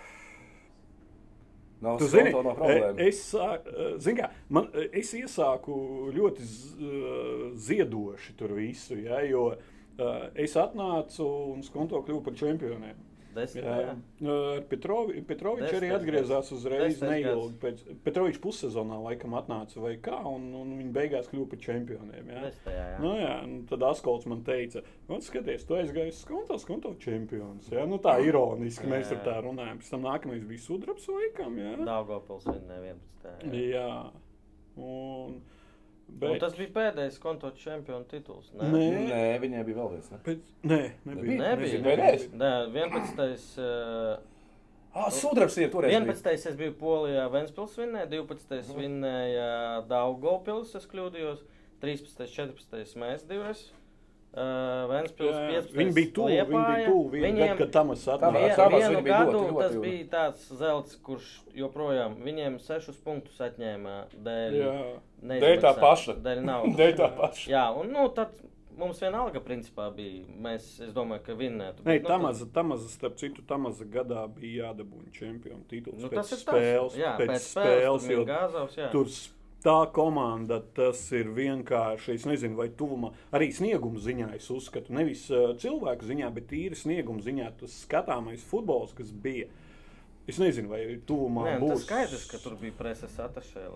Nav Tu zini, nav e- es, e, zini kā, man, e, es iesāku ļoti ziedoši tur visu, ja, jo es atnācu un skonto kļuvu par čempioniem. Desmit, Jā, jā. jā. Ar Petrovi, Petrovičs arī Desmit atgriezās uzreiz Desmit neilgi. Pēc, Petrovičs pussezonā laikam atnāca vai kā, un, un viņi beigās kļuva par čempioniem. Jā. Desmitajā, jā. Nu, jā, un tad Askolts man teica, nu, skaties, tu aizgāji uz konto, konto čempions. Jā, nu, tā ironiski mēs tur Jā. tā runājam. Pēc tam nākamais bija sudrabs laikam. Jā. Daugavpils vinnēja 11. Jā. Jā, un, Un bet, tas bija pēdējais konto čempionu tituls. Ne? Nē. Nē, viņai bija vēl viens. Ne? bet, nē, nebija. Nebija. Nebija? Nē, 11. Uh, Ah, sudrabs ir bija. 11. es biju Polijā, Ventspils vinnēja, 12. vinnēja Daugavpils, es kļūdījos, 13. 14. mēs divreiz. Uh, Ventspils Jā, 15. Viņi bija tuvu, viņi bija tuvu. Viņi Viņiem gadu, kad Tamas atnāca. vien, vienu viņi bija gadu ļoti, ļoti tas tuvu. bija tāds zelts, kurš joprojām viņiem sešus punktus atņēma dēļ Jā. Dēļ tā paša. Dēļ naudas. Dēļ tā paša. Jā, un nu, tad mums vienalga principā bija, mēs, es domāju, ka vinnētu. Nē, nu, Tamaza, Tamaza, starp citu, Tamaza gadā bija jādabūna čempionu tituls. Nu, pēc tas ir spēles. Jā, pēc, pēc spēles, spēles, gāzavs, jā. tur tā komanda, tas ir vienkārši, es nezinu, vai tuvumā, arī snieguma ziņā es uzskatu, nevis uh, cilvēku ziņā, bet tīri snieguma ziņā, tas skatāmais futbols, kas bija. Es nezinu, vai tuvumā Nē, nu, būs. tas skaidrs, ka tur bija preses atašē.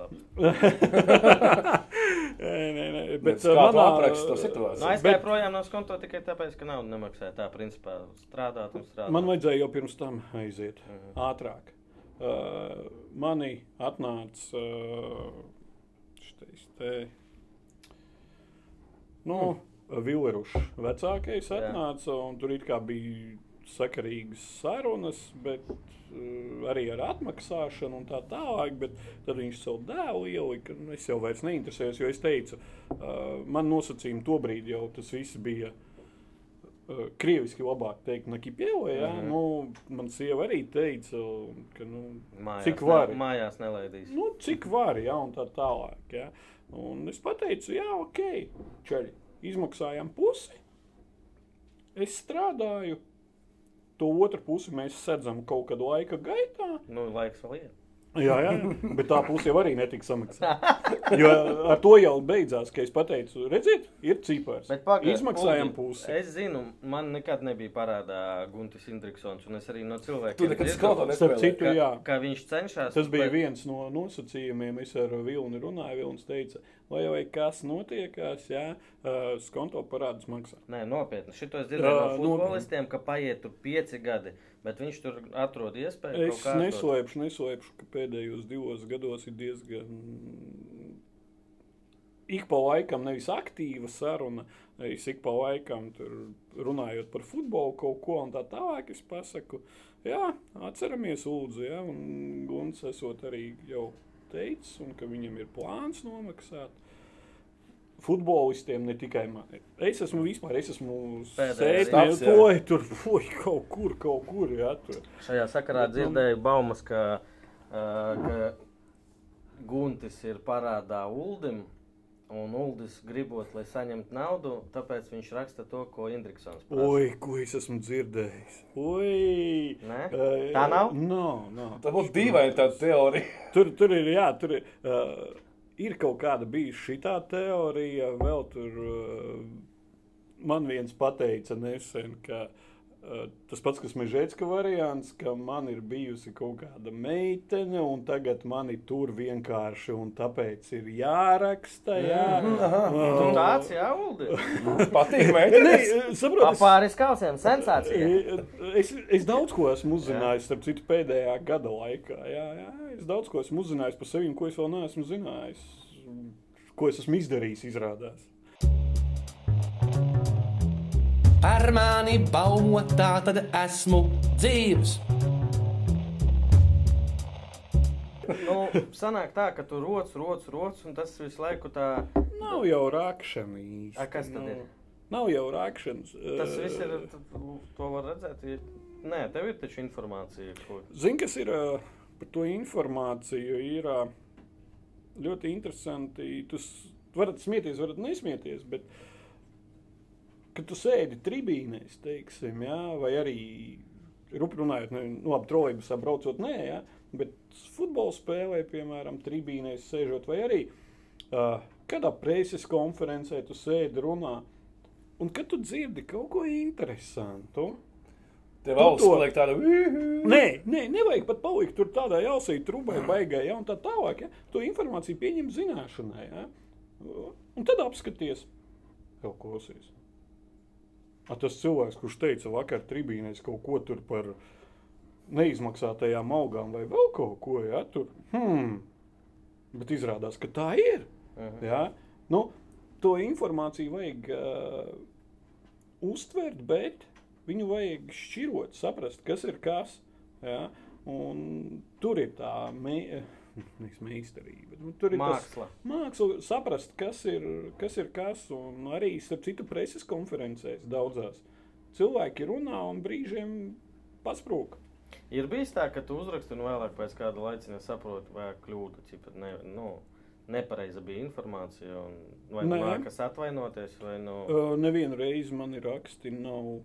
Nē, nē, nē, Bet bet uh, tu manā apraksti to situāciju? Nu, aizgāja projām no skonto tikai tāpēc, ka naudu nemaksāja. Tā principā strādāt un strādāt. Man vajadzēja jau pirms tam aiziet Mhm. ātrāk. Uh, mani atnāca uh, šis te. Nu, Vilnius vecākais Jā. atnāca, un tur it kā bija sakarīgas sarunas, bet uh, arī ar atmaksāšanu un tā tālāk. Bet tad viņš savu dēlu ielika. nu, Es jau vairs neinteresējos, jo es teicu, uh, man nosacījumi to brīdi jau tas viss bija. Uh, krieviski labāk teikt, nekā pielē. Ja? Mm. -hmm. nu, man sieva arī teica, ka nu, Mājās, cik var. Ne, mājās nelaidīs. nu, cik var, ja, un tā tālāk. Ja? Un es pateicu, jā, ok, čaļi. izmaksājām pusi. Es strādāju, to otru pusi mēs sedzam kaut kādu laika gaitā. Nu, laiks vēl ir. Jā, jā, jā, bet tā puse jau arī netika samaksāta. Jo ar to jau beidzās, ka es pateicu, redziet, ir cipars. Uldi, pusi. Es zinu, man nekad nebija parādā Guntis Indriksons, un es arī no cilvēkiem Tu nekad skolā Starp citu, jā. ka, ka viņš cenšas. Tas bija bet- viens no nosacījumiem. Es ar Vilnu runāju. Vilnis teica, vai jau kas notiekās, ja uh, skonto parādus maksā. Nē, nopietni. Šito es dzirdēju Jā, no nopietni. futbolistiem, ka paiet tur pieci gadi, bet viņš tur atrod iespēju. Es neslēpšu, neslēpšu, ka pēdējos divos gados ir diezgan. Ik pa laikam nevis aktīva saruna, es ik pa laikam runājot par futbolu kaut ko un tā tālāk. Es pasaku, jā, atceramies, lūdzu, ja, un Guns esot arī jau teicis, un ka viņam ir plāns nomaksāt. Futbolistiem ne tikai man. Es esmu vispār, es esmu jā. sēdinājis, tur fuj, kaut kur, kaut kur. Jā, tur. Šajā sakarā dzirdēju baumas, ka, uh, ka Guntis ir parādā Uldim. Un Uldis gribot, lai saņemtu naudu, tāpēc viņš raksta to, ko Indriksons prasa. Oi, ko es esmu dzirdējis. Oi, Nē? Tā nav? Nav, nav. Tā būtu dīvaina tāda teorija. Tur, tur ir, jā, tur ir, uh, ir kaut kāda bijusi šī teorija. Vēl tur uh, man viens pateica nesen, ka uh, tas pats, kas Mežģītska variants, ka man ir bijusi kaut kāda meitene, un tagad man ir tur vienkārši, un tāpēc ir jāraksta. Jā, Tu tāds, jā, Uldi? Patīk, Nē, meitenes. saprotu, Pāris kausiem sensācija. Es, es daudz ko esmu uzzinājis, starp citu, pēdējā gada laikā. Jā, jā, es daudz ko esmu uzzinājis par sevi, ko es vēl neesmu zinājis. Ko es esmu izdarījis, izrādās. Par mani baumo tā, tad esmu dzīves. Nu, sanāk tā, ka tu roc, roc, roc, un tas visu laiku tā... Nav jau rākšana īsti. A, kas tad ir? Nav jau rākšanas. Tas viss ir, to var redzēt. Nē, tev ir taču informācija, ko... Zini, kas ir ā, par to informāciju? Ir ā, ļoti interesanti. Jūs varat smieties, varat nesmieties, bet kad tu sēdi tribīnēs, teiksim, jā, vai arī runājot, nu, labi, trolēļus braucot, nē, jā, bet futbola spēlē, piemēram, tribīnēs sēžot, vai arī uh, kādā preses konferencē tu sēdi runā. Un kad tu dzirdi kaut ko interesantu, Tev auss to- paliek tāda. Nē, nē, nevajag pat palikt tur tādā jāsaka, trubai, baigai, ja, tā tālāk. Ja, to informāciju pieņem zināšanai. Ja, un tad apskaties, jau klausies. A, tas cilvēks, kurš teica vakar tribīnēs kaut ko tur par neizmaksātajām algām vai vēl kaut ko, ja, tur, hmm, bet izrādās, ka tā ir. Ja? Nu, to informāciju vajag uh, uztvert, bet viņu vajag šķirot, saprast, kas ir kas. Ja? Un tur ir tā me, nevis meistarība. Nu, tur ir Māksla. Tas, māksla saprast, kas ir, kas ir kas. Un arī starp citu preses konferencēs daudzās cilvēki runā un brīžiem pasprūk. Ir bijis tā, ka tu uzraksti un vēlāk pēc kāda laika nesaproti, vai kļūda, cik ne, nu, nepareiza bija informācija. Un, vai nu nākas atvainoties, vai nu. Uh, nevienu reizi man ir raksti, nav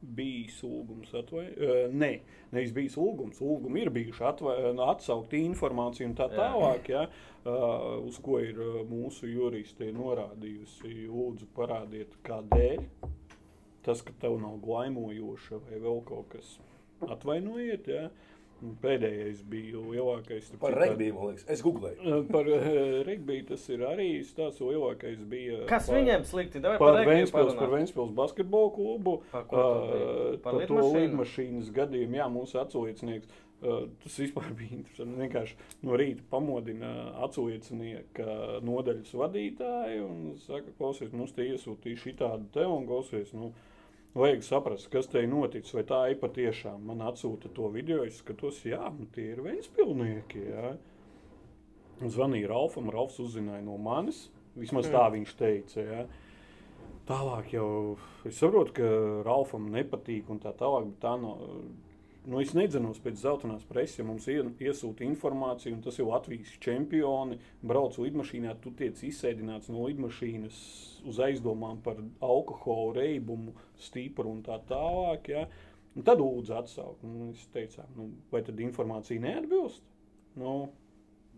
bijis lūgums atvainot. Uh, nē, nevis bijis lūgums. Lūgumi ir bijuši atvai, atsaukt informāciju un tā Jā. tālāk, ja, uh, uz ko ir uh, mūsu juristi norādījusi. Lūdzu, parādiet, kādēļ. Tas, ka tev nav glaimojoša vai vēl kaut kas, atvainojiet. Ja. Un Pēdējais bija lielākais. Par regbiju, man liekas. Es googlēju. Uh, Par uh, regbiju tas ir arī stāsts. Lielākais bija. Kas par- viņiem slikti? Davai Par regbiju Vēnspils, par. Vēnspils basketbolu klubu. Par ā, Par Par to lidmašīnas gadījumu. Jā, mūsu atsaucinieks. ā, Tas vispār bija interesanti. Vienkārši no rīta pamodina atsaucinieka nodaļas vadītāju un saka, klausies, mums te iesūtīja šī tāda te un klausies. Nu, Vajag saprast, kas te ir noticis, vai tā ir patiešām. Man atsūta to video, es skatos, jā, nu tie ir Vēnspilnieki. Jā. Zvanīja Ralfam, Ralfs uzzināja no manis. Vismaz tā viņš teica. Ja. Tālāk jau es saprotu, ka Ralfam nepatīk un tā tālāk. bet Tā nav, nu, es nedzenos pēc zeltainās preses, ja mums ie, iesūta informācija, un tas ir Latvijas čempioni, brauc lidmašīnā, tu tiec izsēdināts no lidmašīnas uz aizdomām par alkoholu, reibumu, stipru un tā tālāk. Ja? Un tad lūdzu atsaukt. Nu, es teicu, nu, vai tad informācija neatbilst? Nu,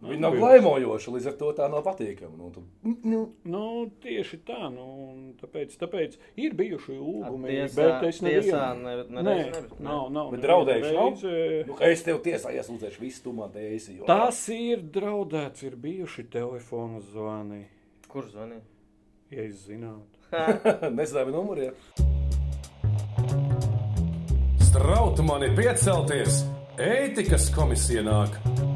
Viņa nav glaimojoša, līdz ar to tā nav patīkama. Nu, tu, nu, Nu, tieši tā, nu, un tāpēc, tāpēc ir bijuši lūgumi, Tiesā, bet es nevienu- ne, ne, ne, nav, nav. Bet draudējuši nav? reizi. nu, es tev tiesā iesūdzēšu visu, tu man te esi. jo- Tas ir draudēts, ir bijuši telefona zvani, Kurš zvanīja? ja es zinātu. Nezināju numuriem. Strautu mani piecelties! Ētikas komisija nāk!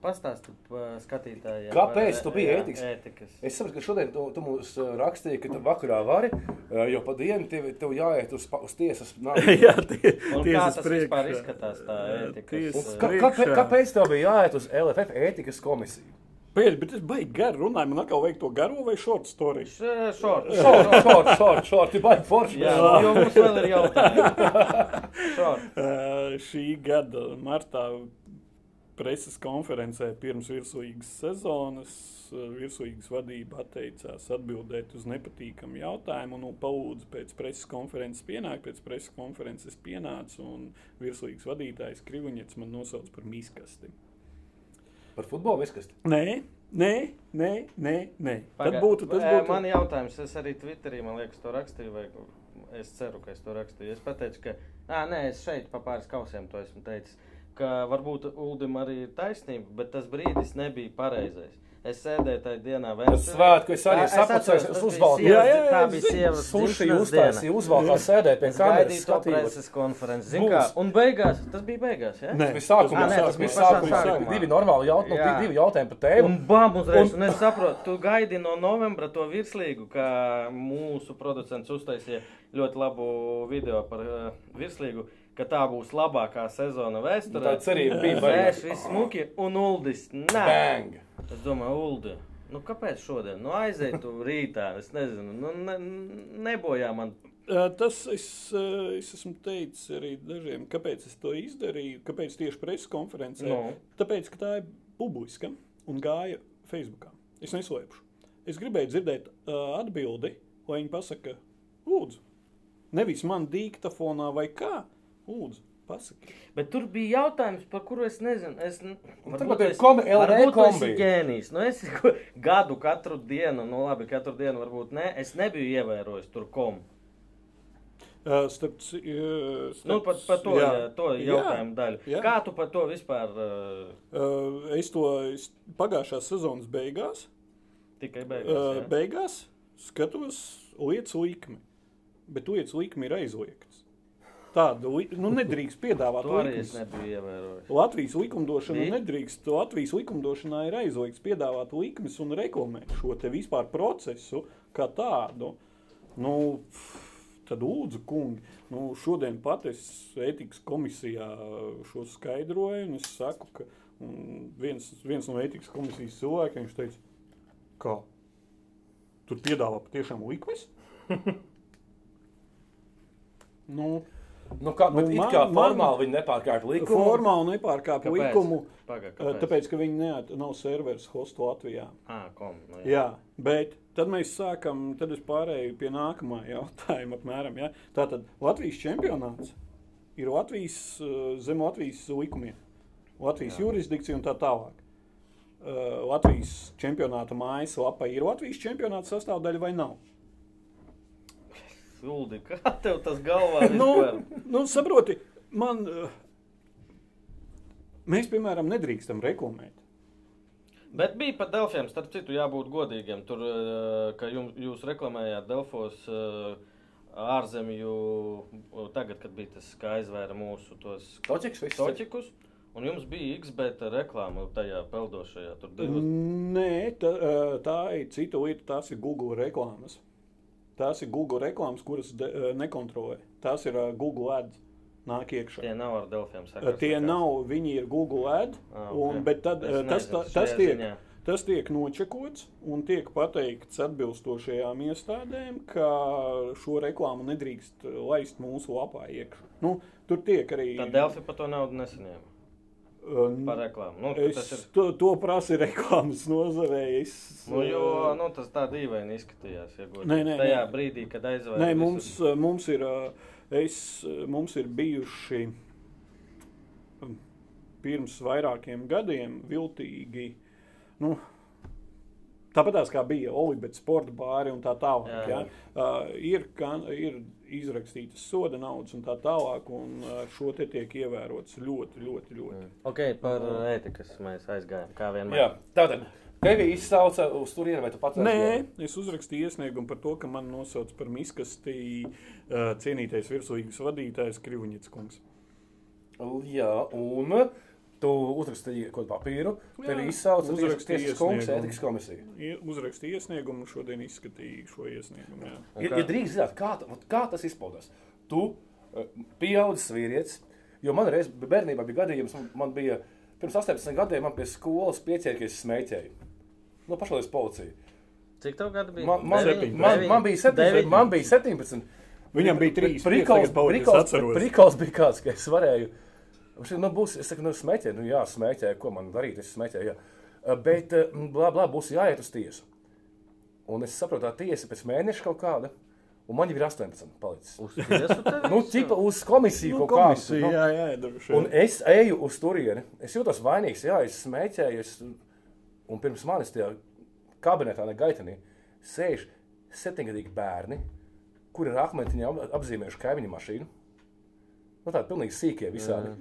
Pastāsti pa skatītājiem. Kāpēc tu biji ētikas? ētikas? Es saprotu, ka šodien tu, tu mums uh, rakstīji, ka tu vakarā vari, uh, jo pa dienu tev, tev jāiet uz, uz tiesas. nāvi. Jā, tie, Un kā tas vispār izskatās tā ētikas? Tiesas eh, Ka, kāpēc, tev bija jāiet uz LFF ētikas komisiju? Pēc, bet es baigi garu runāju, man atkal vajag to garo vai short story. Šort. Šort, šort, šort, šort, tu baigi forši. Jā, jo mums vēl ir jautājumi. Uh, šī gada martā preses konferencē pirms virsūīgas sezonas uh, virsūīgas vadība atteicās atbildēt uz nepatīkamu jautājumu. Nu, palūdzu, pēc preses konferences pienākt, pēc preses konferences pienāca un virsūīgas vadītājs Kriviņets man nosauc par miskasti. Par futbolu izkast. Nē, nē, nē, nē. nē. Tad Paga- būtu tas Eh, būtu. Man jautājums, es arī Twitterī, man liekas, to rakstīju, vai es ceru, ka es to rakstīju. Es pateicu, ka, ā, nē, es šeit pa pāris kausiem to esmu teicis, ka varbūt Uldim arī ir taisnība, bet tas brīdis nebija pareizais. Es sēdēju tajā dienā vēl. Tas svētku es arī sapucēju, es uzvalku. Jā, jā, jā, tā bija zinu. sievas Suši uztaisīja, uzvalkā sēdēja pie kameras to skatījos. preses konferenci. Zin kā, un beigās, tas bija beigās, jā? Nē. Tas bija sākumā, Ah, tas bija sākumā. Divi normāli jautājumi, no, divi jautājumi par tēmu. Un bam, uzreiz, un es saprotu, tu gaidi no novembra to virslīgu, kā mūsu producents uztaisīja ļoti labu video par uh, virslīgu, ka tā būs labākā sezona vēsturē. Tā cerība bija baigā. viss smuki, un Uldis, nē. Bang! Es domāju, Uldi, nu kāpēc šodien? Nu aiziet tu rītā, es nezinu, nu ne, nebojā man. Tas es, es esmu teicis arī dažiem, kāpēc es to izdarīju. Kāpēc tieši preses konferencē? Nu. Tāpēc, ka tā ir publiska un gāja Facebook. Es neslēpšu. Es gribēju dzirdēt uh, atbildi, lai viņi pasaka, lūdzu, nevis man diktafonā vai kā. Lūdzu, pasaki. Bet tur bija jautājums, par kuru es nezinu. Es, n- varbūt es- komi- varbūt tu esi kombi. ģēnijs. Nu, es gadu katru dienu, nu labi, katru dienu varbūt ne. Es nebiju ievērojis tur komu. Uh, starp, uh, starp, Nu, par, par to, jā, to jautājumu daļu. jā. Kā tu par to vispār uh, Uh, es to es pagājušās sezonas beigās, tikai beigās? uh, jā? beigās skatos lietas likmi. Bet lietas likmi ir aizliegts. Tādu nu, nedrīkst piedāvāt. To arī es nebiju ievērojis. Latvijas likumdošana Bija? nedrīkst. Latvijas likumdošanā ir aizliegts piedāvāt likumus un reklamēt šo te vispār procesu kā tādu. Nu, tad lūdzu, kungi, nu, šodien pat es ētikas komisijā šo skaidroju, un es saku, ka viens, viens no ētikas komisijas cilvēkiem viņš teica, kā tur piedāvā patiešām likumus. nu, Nu, kā, bet Nu, it man- kā man- formāli viņi nepārkāpj likumu. formāli nepārkāpj Kāpēc? likumu. Pagā, Ā, kāpēc? Tāpēc, ka viņi neat, nav serveris hostu Latvijā. Ah, kom, nu, jā. Jā, bet tad mēs sākam, tad es pārēju pie nākamā jautājuma. Apmēram, ja? Tātad Latvijas čempionāts ir Latvijas, ā, zem Latvijas likumiem, Latvijas Jā. jurisdikcija un tā tālāk. Ā, Latvijas čempionāta mājas lapa ir Latvijas čempionāta sastāvdaļa vai nav? Uldi, kā tev tas galvā Nu, vispār? nu, saproti, man, ā, mēs, piemēram, nedrīkstam reklamēt. Bet bija pat Delfiem, starp citu, jābūt godīgiem. Tur, eh, ka jums, jūs reklamējāt Delfos eh, ārzemju, tagad, kad bija tas kā aizvēra mūsu tos Toķiks viss. toķikus, un jums bija XBT reklāma tajā peldošajā. Tur divas. Nē, tā, tā ir cita lieta. Tās ir Google reklāmas. Tās ir Google reklāmas, kuras de, ā, nekontrolē. Tās ir ā, Google ads. Nāk iekšā. Tie nav ar Delfiem Ā, sakars. Tie nekāds. nav, viņi ir Google ad. Ah, Un, ok. bet tad, ā, tas, nezinu, tā, tas, tiek, ziņā. Tas tiek nočekots un tiek pateikts atbilstošajām iestādēm, ka šo reklāmu nedrīkst laist mūsu lapā iekšā. Nu, tur tiek arī. Tad Delfi par to naudu nesaņēma. Par reklāmu. Nu, Es ir, to, to prasu reklāmas nozarē. Es, nu, jo nu, tas tā dīvaini izskatījās. Ja. Nē, nē, Tajā nē. brīdī, kad aizvēlējās. Nē, mums, mums, ir, uh, es, mums ir bijuši um, pirms vairākiem gadiem viltīgi. Nu, Tāpat kā bija Olimpēta sporta bāri un tā tālāk. Jā, jā. Uh, ir, kan, ir izrakstītas soda naudas un tā tālāk, un uh, šo te tiek ievērots ļoti, ļoti, ļoti. Ok, par ētikas mēs aizgājām. Kā vienmēr. Jā, tātad tevi izsauca uz turieni, vai tu pats Nē, aizgāji? es uzrakstīju iesniegumu par to, ka man nosauc par miskastī uh, cienītais virslīgas vadītājs Krivuņits kungs. Jā, un tu uzrakstīji kaut kādu papīru, uz uzrakstīju tiesas kungs, iesniegumu. ētikas komisija. I- Uzrakstīju iesniegumu, šodien izskatīju šo iesniegumu. Jā. Ja, ja drīkst zināt, kā, kā tas izpaudās? Tu eh, pieaudzis vīrietis, jo man reiz bērnībā bija gadījums, man- bija pirms 18 gadiem, man pie skolas pieķēra, ka es smēķēju. Nu, pašlaik policija. Cik tev gadu bija? Man, man, Deviņi? man, Deviņi? man bija 17, Deviņi? man bija 17. Viņam bija trīs, Prikols, pieci, tagad baudi, es prikols, atceros. prikols bija kāds, ka es varēju. Viņš nu, būs, es saku, nu, smēķē, nu, jā, smēķē, ko man darīt, es smēķēju, jā. Uh, Bet, uh, blā, blā, būs jāiet uz tiesu. Un es saprotu, tā tiesa pēc mēneša kaut kāda, un man jau ir 18 palicis. Uz tiesu tev? Nu, tipa uz komisiju Nu, kaut kādu. komisija, nu. jā, jā, droši Un es eju uz turieni. Es jūtos vainīgs, jā, es smēķēju. Es, un pirms manis tajā kabinetā, ne gaitenī, sēž septiņgadīgi bērni, kuri ar akmentiņu ap- apzīmējuši kaimiņu mašīnu. Nu, tādi pilnīgi sīkie visādi.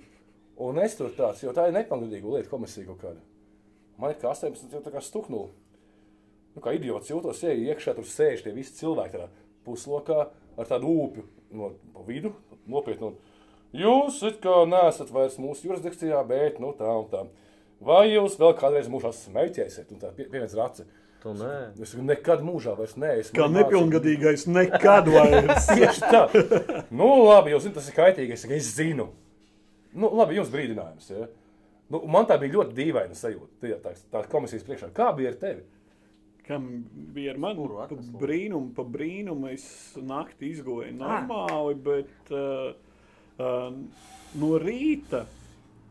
Un es tur tāds, jo tā ir nepamatīga lieta komisija kaut kāda. Man ir kā 18, jau tā kā stuknula. Nu, kā idiots jūtos, ja iekšā tur sēž tie visi cilvēki tādā puslokā ar tādu ūpju no pa vidu, nopietnu. un, Jūs it kā neesat vairs mūsu jurisdikcijā, bet nu tā un tā. Vai jūs vēl kādreiz mūžā smēķēsiet? Un tā pie- pievienots race. Tu nē. Es nekad mūžā vairs neesmu. Kā nepilngadīgais nekad vairs. Tieši tā. Nu, labi, jūs zināt, tas ir kaitīgi. Es, es zinu. Nu, labi, jums brīdinājums. Ja? Nu, man tā bija ļoti dīvaina sajūta. Tā, tā, tā komisijas priekšā. Kā bija ar tevi? Kam bija ar mani? Pa brīnumu, pa brīnumu es naktī izgulēju normāli, bet uh, uh, no rīta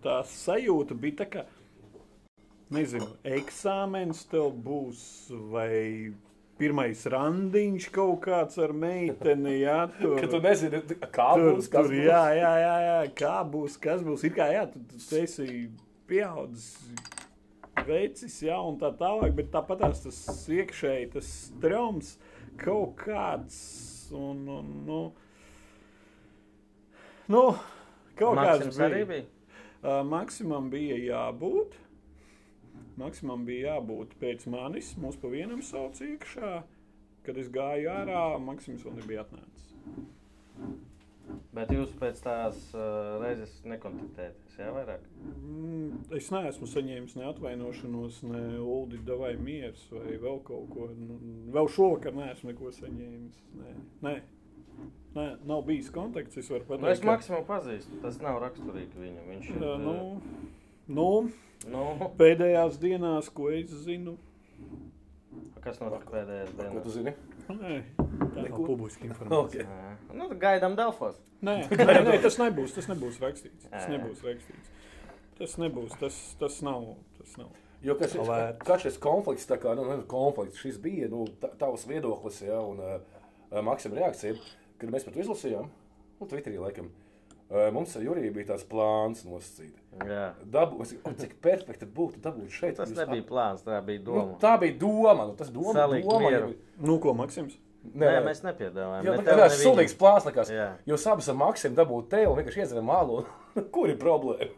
tā sajūta bija tā, ka, nezinu, eksāmenis tev būs vai pirmais randiņš kaut kāds ar meiteni, jā, tur. Ka tu nezini, kā Tur, būs. kas tur, būs. jā, jā, jā, jā, kā būs, kas būs. Ir kā, jā, tu, tu esi pieaudzis, vecis, jā, un tā tālāk, bet tāpat tas iekšēji, tas strums kaut kāds, un, un nu, nu, kaut kāds Maksims arī bija. Uh, maksimam bija jābūt. Maksimam bija jābūt pēc manis. Mums pa vienam sauc iekšā. Kad es gāju ārā, Maksims vēl nebija atnācis. Bet jūs pēc tās uh, reizes nekontaktējaties, jā, vairāk? Mm, Es neesmu saņēmis ne atvainošanos, ne Ulu vai mieru, vai vēl kaut ko. Nu, vēl šovakar neesmu neko saņēmis. Nē, nē. nē nav bijis kontakts. Es Nu, es pateikt, ka- maksimumu pazīstu. Tas nav raksturīgi viņam. Viņš ir. Ā, uh, nu, nu, nu, pēdējās dienās, ko es zinu, kas notika pēdējās Ko tu dienās? zini? nē, tā nav publiska informācija. Okay. Nu, gaidām Delfos. Nē, nē, nē, tas nebūs. Tas nebūs rakstīts. Tas nebūs rakstīts. Tas nebūs. Tas, tas nav. Tas nav. Jo kas šis, kā šis konflikts, tā kā nu, nu, konflikts, šis bija nu, ta- tavs viedoklis, ja, un uh, Maksima reakcija, kad mēs par to izlasījām, nu, Twitterī laikam, uh, mums ar Juriju bija tāds plāns nosacīt. Jā. Dabu, es, o, cik perfekti būtu dabūt šeit. Tas jūs nebija plāns, tā bija Nu, doma. tā bija doma, nu, tas doma, Salikt doma mieru. jau- Nu, ko Maksims? Nē, mēs nepiedāvājam. Jā, ne tā ne sūdīgs plāns. Jūs abas ar Maksimu dabūtu tevi un vienkārši iedzeram malu. Kur ir problēma?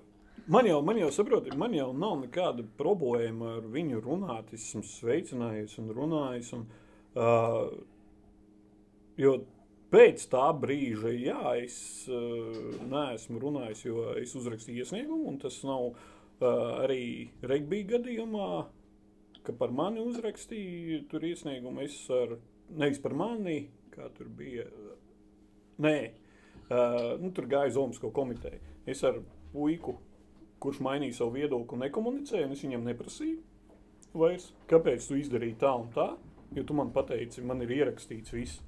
Man jau, man jau saproti, man jau nav nekāda problēma ar viņu runāt. Es esmu sveicinājies un runājis. Un, uh, jo pēc tā brīža, jā, es uh, neesmu runājis, jo es uzrakstīju iesniegumu, un tas nav uh, arī regbija gadījumā, ka par mani uzrakstīja tur iesniegumu. Es ar, nevis par mani, kā tur bija. Nē, uh, nu, tur gāja Zomsko komiteja. Es ar puiku kurš mainīja savu viedokli un nekomunicēja, un es viņam neprasīju. vairs, kāpēc tu izdarīji tā un tā, jo tu man pateici, man ir ierakstīts viss.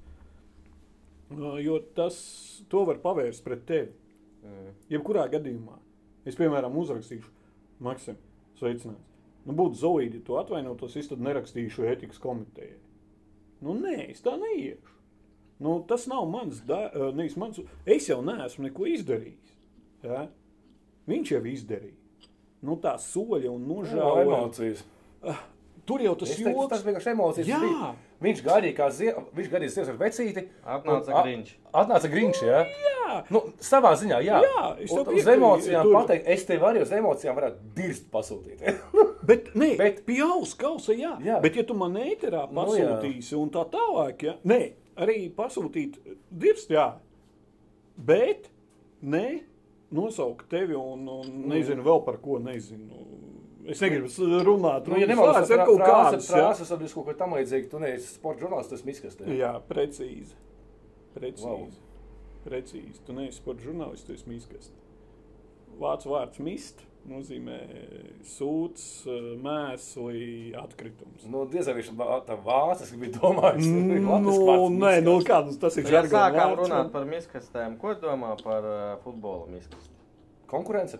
Uh, Jo tas, to var pavērst pret tevi. Mm. Jebkurā gadījumā. Es, piemēram, uzrakstīšu, Maksim, sveicināts. Nu, būtu zoīdi, ja tu atvainotos, es tad nerakstīšu ētikas komitejai. Nu, nē, es tā neiešu. Nu, tas nav mans, da, eh, nevis mans. Es jau neesmu neko izdarījis. Ja? Viņš jau izdarīja. Nu, tā soļa un nožēla. emocijas. Tur jau tas joks. tas vienkārši emocijas. Jā. bija. Viņš gaidīja, kā zie... viņš gaidīja sievas ar vecīti. Atnāca Grinč. Atnāca Grinč, jā. Jā, Nu, savā ziņā, jā. Jā, es Un tev uz emocijām tur- pateikt, es tev arī uz emocijām varētu dirst pasūtīt. Bet, nē, Bet- bet pie auss kausa, jā. Jā. jā. Bet, ja tu man ēterā Nu, jā. pasūtīsi un tā tālāk, ja? nē, arī pasūtīt dirst, jā. Bet, nē, nosaukt tevi un, un nezinu vēl par ko, nezinu. Es negribu runāt, Nu, ja tad ir kaut jā. frāzes, tad jūs kaut ko tam līdzīgi, tu neesi sporta žurnālists, tas miskastē. Jā, precīzi. Precīzi. Wow. Precīzi. Tu neesi sporta žurnālists, tu esi miskast. Vācu vārds mist nozīmē sūds, mēsli, atkritums. Nu, diez vai viņš tā vācis bija domājis. Nu, nē, nu kāds tas ir Ja žargona sākām vārds, runāt un- par miskastēm, ko domā par uh, futbola miskastu? Konkurence.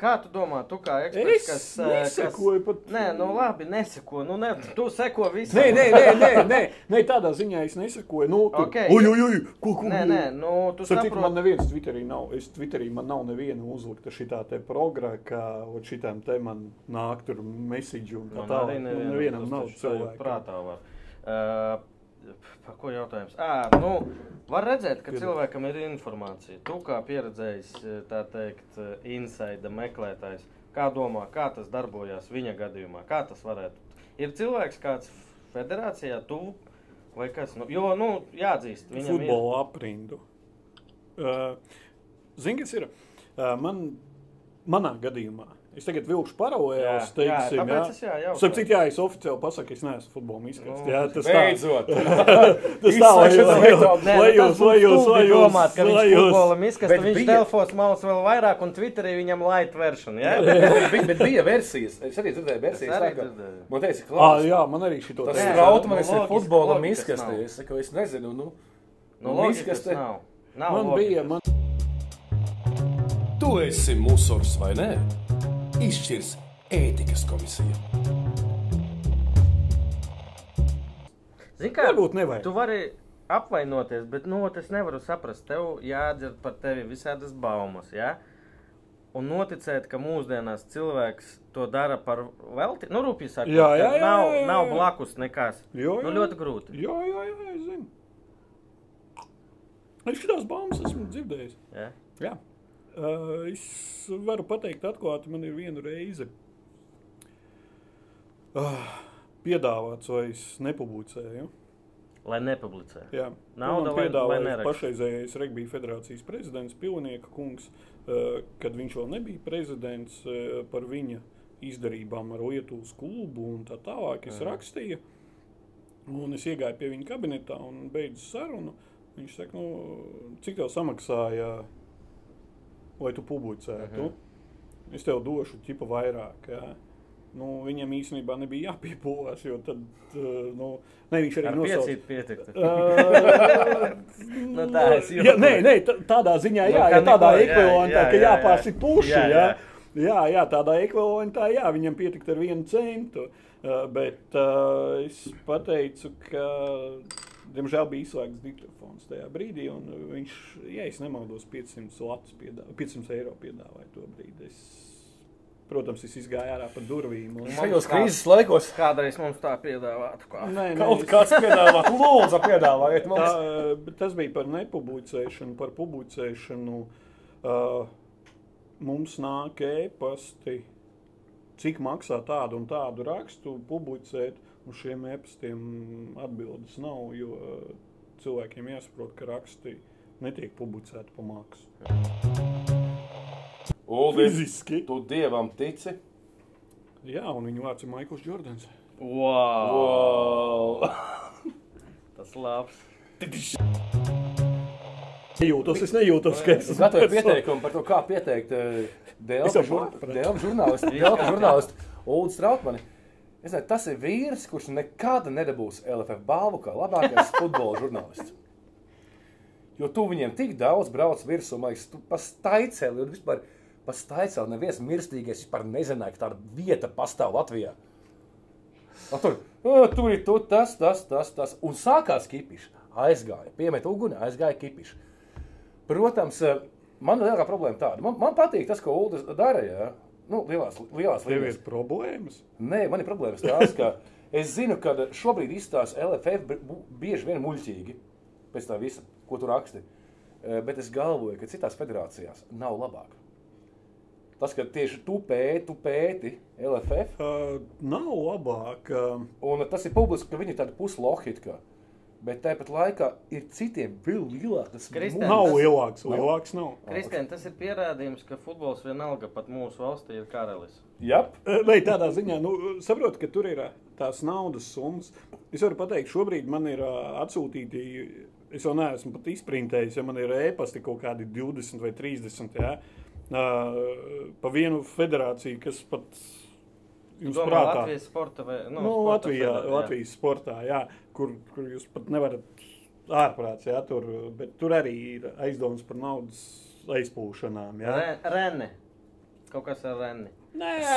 Kā tu domā, tu kā eksperts, Es kas... nesekoju pat- Nē, nu labi, neseko. Nu, ne, tu seko visam. Nē, nē, nē, nē, nē, nē, tādā ziņā es nesakoju. Nu, tur, Ok. oj, oj, oj, ko, ko, Nē, nē, nu, tu citu, man saproti. neviens Twitterī nav. Es Twitterī man nav neviena uzlikta šitā te programa, ka šitām te man nāk tur message un tā tālāk. Nu, nevienam, nav cilvēku. Prātā var. Uh, par ko jautājums? À, nu, var redzēt, ka cilvēkam ir informācija. Tu kā pieredzējis, eh, tā teikt, eh, inside meklētājs, kā domā, kā tas darbojās viņa gadījumā? Kā tas varētu? Ir cilvēks kāds federācijā, tu vai kas? Nu, jo, nu, jāatzīst, viņam ir. Futbola aprindu. Uh, Zini, kas ir? Uh, man, manā gadījumā. Es tagad vilkšu paralēlus, Jā, jā, teiksim, tāpēc es jā jautāju. Starp citu, jā, es oficiāli pasaku, ka es neesmu futbola izskats. Nu, Jā, tas tā. Beidzot. Tas tā, lai nu, jūs, tas stulbi lai jūs, domāt, ka viņš futbola miskas, Bet tad viņš bija- telefos malas vēl vairāk, un Twitterī viņam light version, jā? Bet, bet bija versijas. Es arī dzirdēju versijas. Arī tā, ka. Man teica, Ah, Klaus, jā, man arī šito tas Nē, Strautmanis nu, ir loģiski, futbola loģikas miskastē. nav. Es saku, es nezinu, nu. Nu, loģikas miskaste. nav. Nav Man bija, man, Tu esi musors vai nē? Izšķirs ētikas komisija. Zini, kā, Varbūt nevajag. Tu vari apvainoties, bet nu, es nevaru saprast. Tev jādzird par tevi visādas baumas. Ja? Un noticēt, ka mūsdienās cilvēks to dara par velti. Nu, rūpīgi sakot, Jā, jā, jā, nav, jā, jā, nav jā. blakus nekas. Nu, jā. ļoti grūti. Jā, jā, jā, es zinu. Es šitās baumas esmu dzirdējis. Ja? Jā. Uh, es varu pateikt, atklāti, man ir viena reize uh, piedāvāts, vai es nepublicēju. Lai nepublicē. Jā, Nauda, piedāvāja pašreizējais Regbija federācijas prezidents Pilnieka kungs, uh, kad viņš vēl nebija prezidents uh, par viņa izdarībām ar Lietuvas klubu un tā tālāk. Es Aha. rakstīju, un es iegāju pie viņa kabinetā un beidzu sarunu. Viņš saka, nu, cik tev samaksāja, lai tu publicētu? Mhm. Es tev došu ķipa vairāk. Jā. Nu, viņam īstenībā nebija jāpiepūlās, jo tad, uh, nu, ne, viņš arī Ar nosauca. pietiktu. Uh, Nu, tā jā, jokoju. nē, nē, tā- tādā ziņā, Nu, jā, kā ja tādā neko, jā, ekvivalentā, jā, ka jā, jāpārsit jā. puši, Jā, jā, jā. jā, jā, tādā ekvivalentā, jā, viņam pietikt ar vienu centu, uh, bet uh, es pateicu, ka, diemžēl, bija izslēgts diktofons tajā brīdī, un viņš, ja es nemaldos, 500, latus piedāvā, 500 eiro piedāvāja to brīdi. Es, protams, es izgāju ārā pa durvīm. Un, Šajos krīzes laikos Kādreiz mums tā piedāvātu. Kā. nē, nē, kaut es- kāds piedāvā, lūdzu, piedāvājiet Tā, mums. eh, bet tas bija par nepublicēšanu, par publicēšanu. Uh, mums nāk e-pasti, cik maksā tādu un tādu rakstu publicēt. Uz šiem e-pastiem atbildes nav, jo uh, cilvēkiem jāsaprot, ka raksti netiek publicēti pa maksu. Uldi, Fiziski. tu dievam tici? Jā, un viņa vārds ir Maikls Jordans. Wow! Wow. Tas labs. Nejūtos, es nejūtos, ka Es esmu gatavoju pieteikumu par to, kā pieteikt eh, Es Dēlta jau sapratu. žurnālisti, Es nezinu, tas ir vīrs, kurš nekad nedabūs LFF balvu kā labākais futbola žurnālists. Jo tu viņiem tik daudz brauc virsū, man liekas, tu pastaicēli, un vispār pastaicēli neviens mirstīgais vispār nezināja, ka tāda vieta pastāv Latvijā. A, tur, "Ā, tur ir tu, tas, tas, tas, tas. Un sākās kipišs. Aizgāja, piemet uguni, aizgāja kipišs. Protams, eh, man lielākā problēma tāda. Man, man patīk tas, ko Ulas dara. Nu, lielās, lielās līnijas. ir problēmas. Nē, man ir problēmas tās, ka es zinu, ka šobrīd izstāsta LFF bieži vien muļķīgi pēc tā visa, ko tu raksti. Eh, Bet es galvoju, ka citās federācijās nav labāk. Tas, ka tieši tu pēti, tu pēti LFF, Uh, nav labāk. Uh, un tas ir publiski, ka viņi ir tādi puslohīti. Bet tāpat laikā ir citiem vēl lielākas Kristēn, nav lielāks. Lielāks nav. Kristēn, tas ir pierādījums, ka futbols vienalga pat mūsu valstī ir karalis. Jā, Vai tādā ziņā, nu, saprotu, ka tur ir tās naudas summas. Es varu pateikt, šobrīd man ir atsūtīti, es vēl neesmu pat izprintējis, ja man ir ēpasti kaut kādi 20 vai 30. Jā, pa vienu federāciju, kas pat jums Domā, prātā. Latvijas sporta vai nu, Nu, sporta Latvijā, federā-. Latvijas sportā, jā, kur, kur jūs pat nevarat ārprāts, jā, tur, bet tur arī ir aizdomas par naudas aizpūšanām. Jā. Re, Reni. Kaut kas ar Reni. Nē, nē,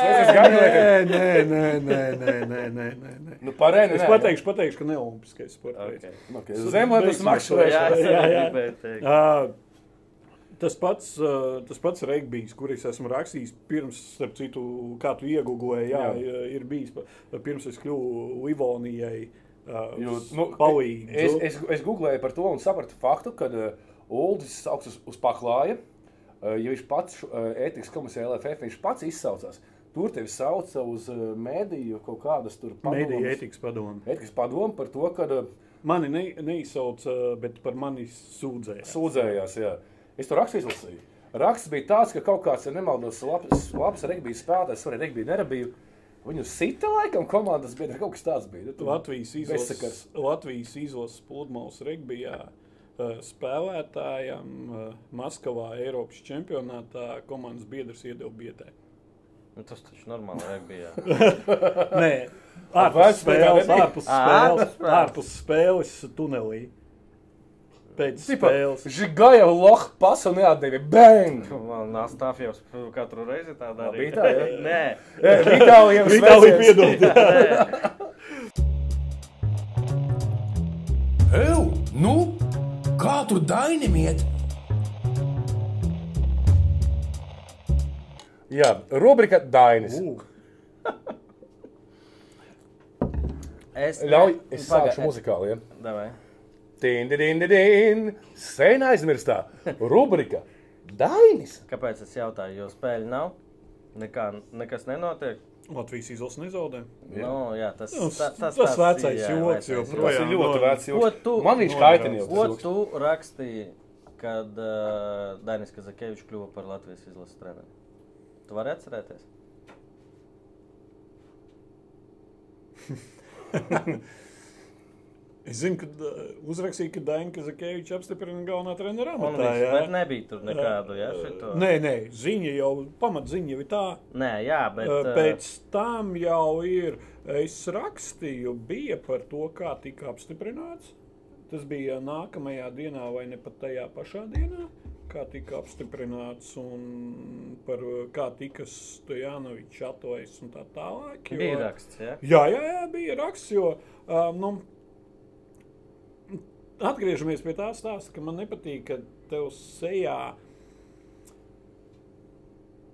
nē, nē, nē, nē, nē, nē, nē, nu parēni. Es pateikšu, pateikšu, ka ne olimpiskais sports. Okay. Okay. Zemlētas Jā, makšķerēšana. es Jā, jā. Uh, tas pats, uh, tas pats regbijs, kur es esmu rakstījis pirms, starp citu, kā tu iegūlēji, jā, jā. ir bijis pirms es kļuvu Livonijai. Uh, Jo, nu, palīdzu. es, es, es googlēju par to un sapratu faktu, ka uh, Uldis sauc uz, uz paklāja. Uh, ja viņš pats uh, ētikas komisijā LFF, viņš pats izsaucās. Tur tevi sauca uz uh, mēdīju kaut kādas tur Mēdīja ētikas padomu. Ētikas padomu par to, ka uh, Mani ne, neizsauca, bet par mani sūdzēja. sūdzējās. Jā. Es to rakstu izlasīju. Raksts bija tāds, ka kaut kāds, ja nemaldos, labs, labs regbijas spēlētājs, arī regbija nerabīja. Viņu sita laikam komandas biedri, kaut kas tāds bija. Nu, tu- Latvijas izlases. Latvijas izlases pludmales regbijā uh, spēlētājam uh, Maskavā Eiropas čempionātā komandas biedrs iedeva biedē. Nu, tas taču normāli regbijā. Nē, ārpus spēles, ārpus spēles. ārpus spēles tunelī. Pēc Tipa, spēles. Žigaja loha pasu neatdevi. Bang! Man Nāstāfjos katru reizi tā darīja. bija tā, jā? Nē. Vitālijam Vitālija piedod. Ew, nu, kā tur dainim iet? Jā, rubrika Dainis. Es, Ļauj, es sākšu muzikāli. Ja? Davai. Sen aizmirstā. Rubrika Dainis. Kāpēc es jautāju, jo spēļu nav? Nekā, nekas nenotiek. Latvijas izlases nezaudē. Jā, no, jā tas, Nu, ta, tas, tas vecais jā, joks vecais joprojām. Tas ir ļoti vecs. Joks. tu- Man viņš kaitina. Ko tu rakstīji, kad uh, Dainis Kazakevičs kļuva par Latvijas izlases treneri? Tu vari atcerēties? Es zinu, ka uzrakstīja, ka Daina Kazakēviča apstiprina galvenā trenera amatā. viss, jā. nebija tur nekādu, jā, šito. Nē, nē, ziņa jau, pamatziņa jau ir tā. Nē, jā, bet... Pēc tam jau ir. Es rakstīju, bija par to, kā tika apstiprināts. Tas bija nākamajā dienā, vai ne pat tajā pašā dienā, kā tika apstiprināts un par kā tika Stojanovičs atveicis un tā tālāk. jo- bija raksts, jā. Jā, jā, jā, bija raksts. Jo, um, nu, atgriežamies pie tā stāsta, ka man nepatīk, ka tev sejā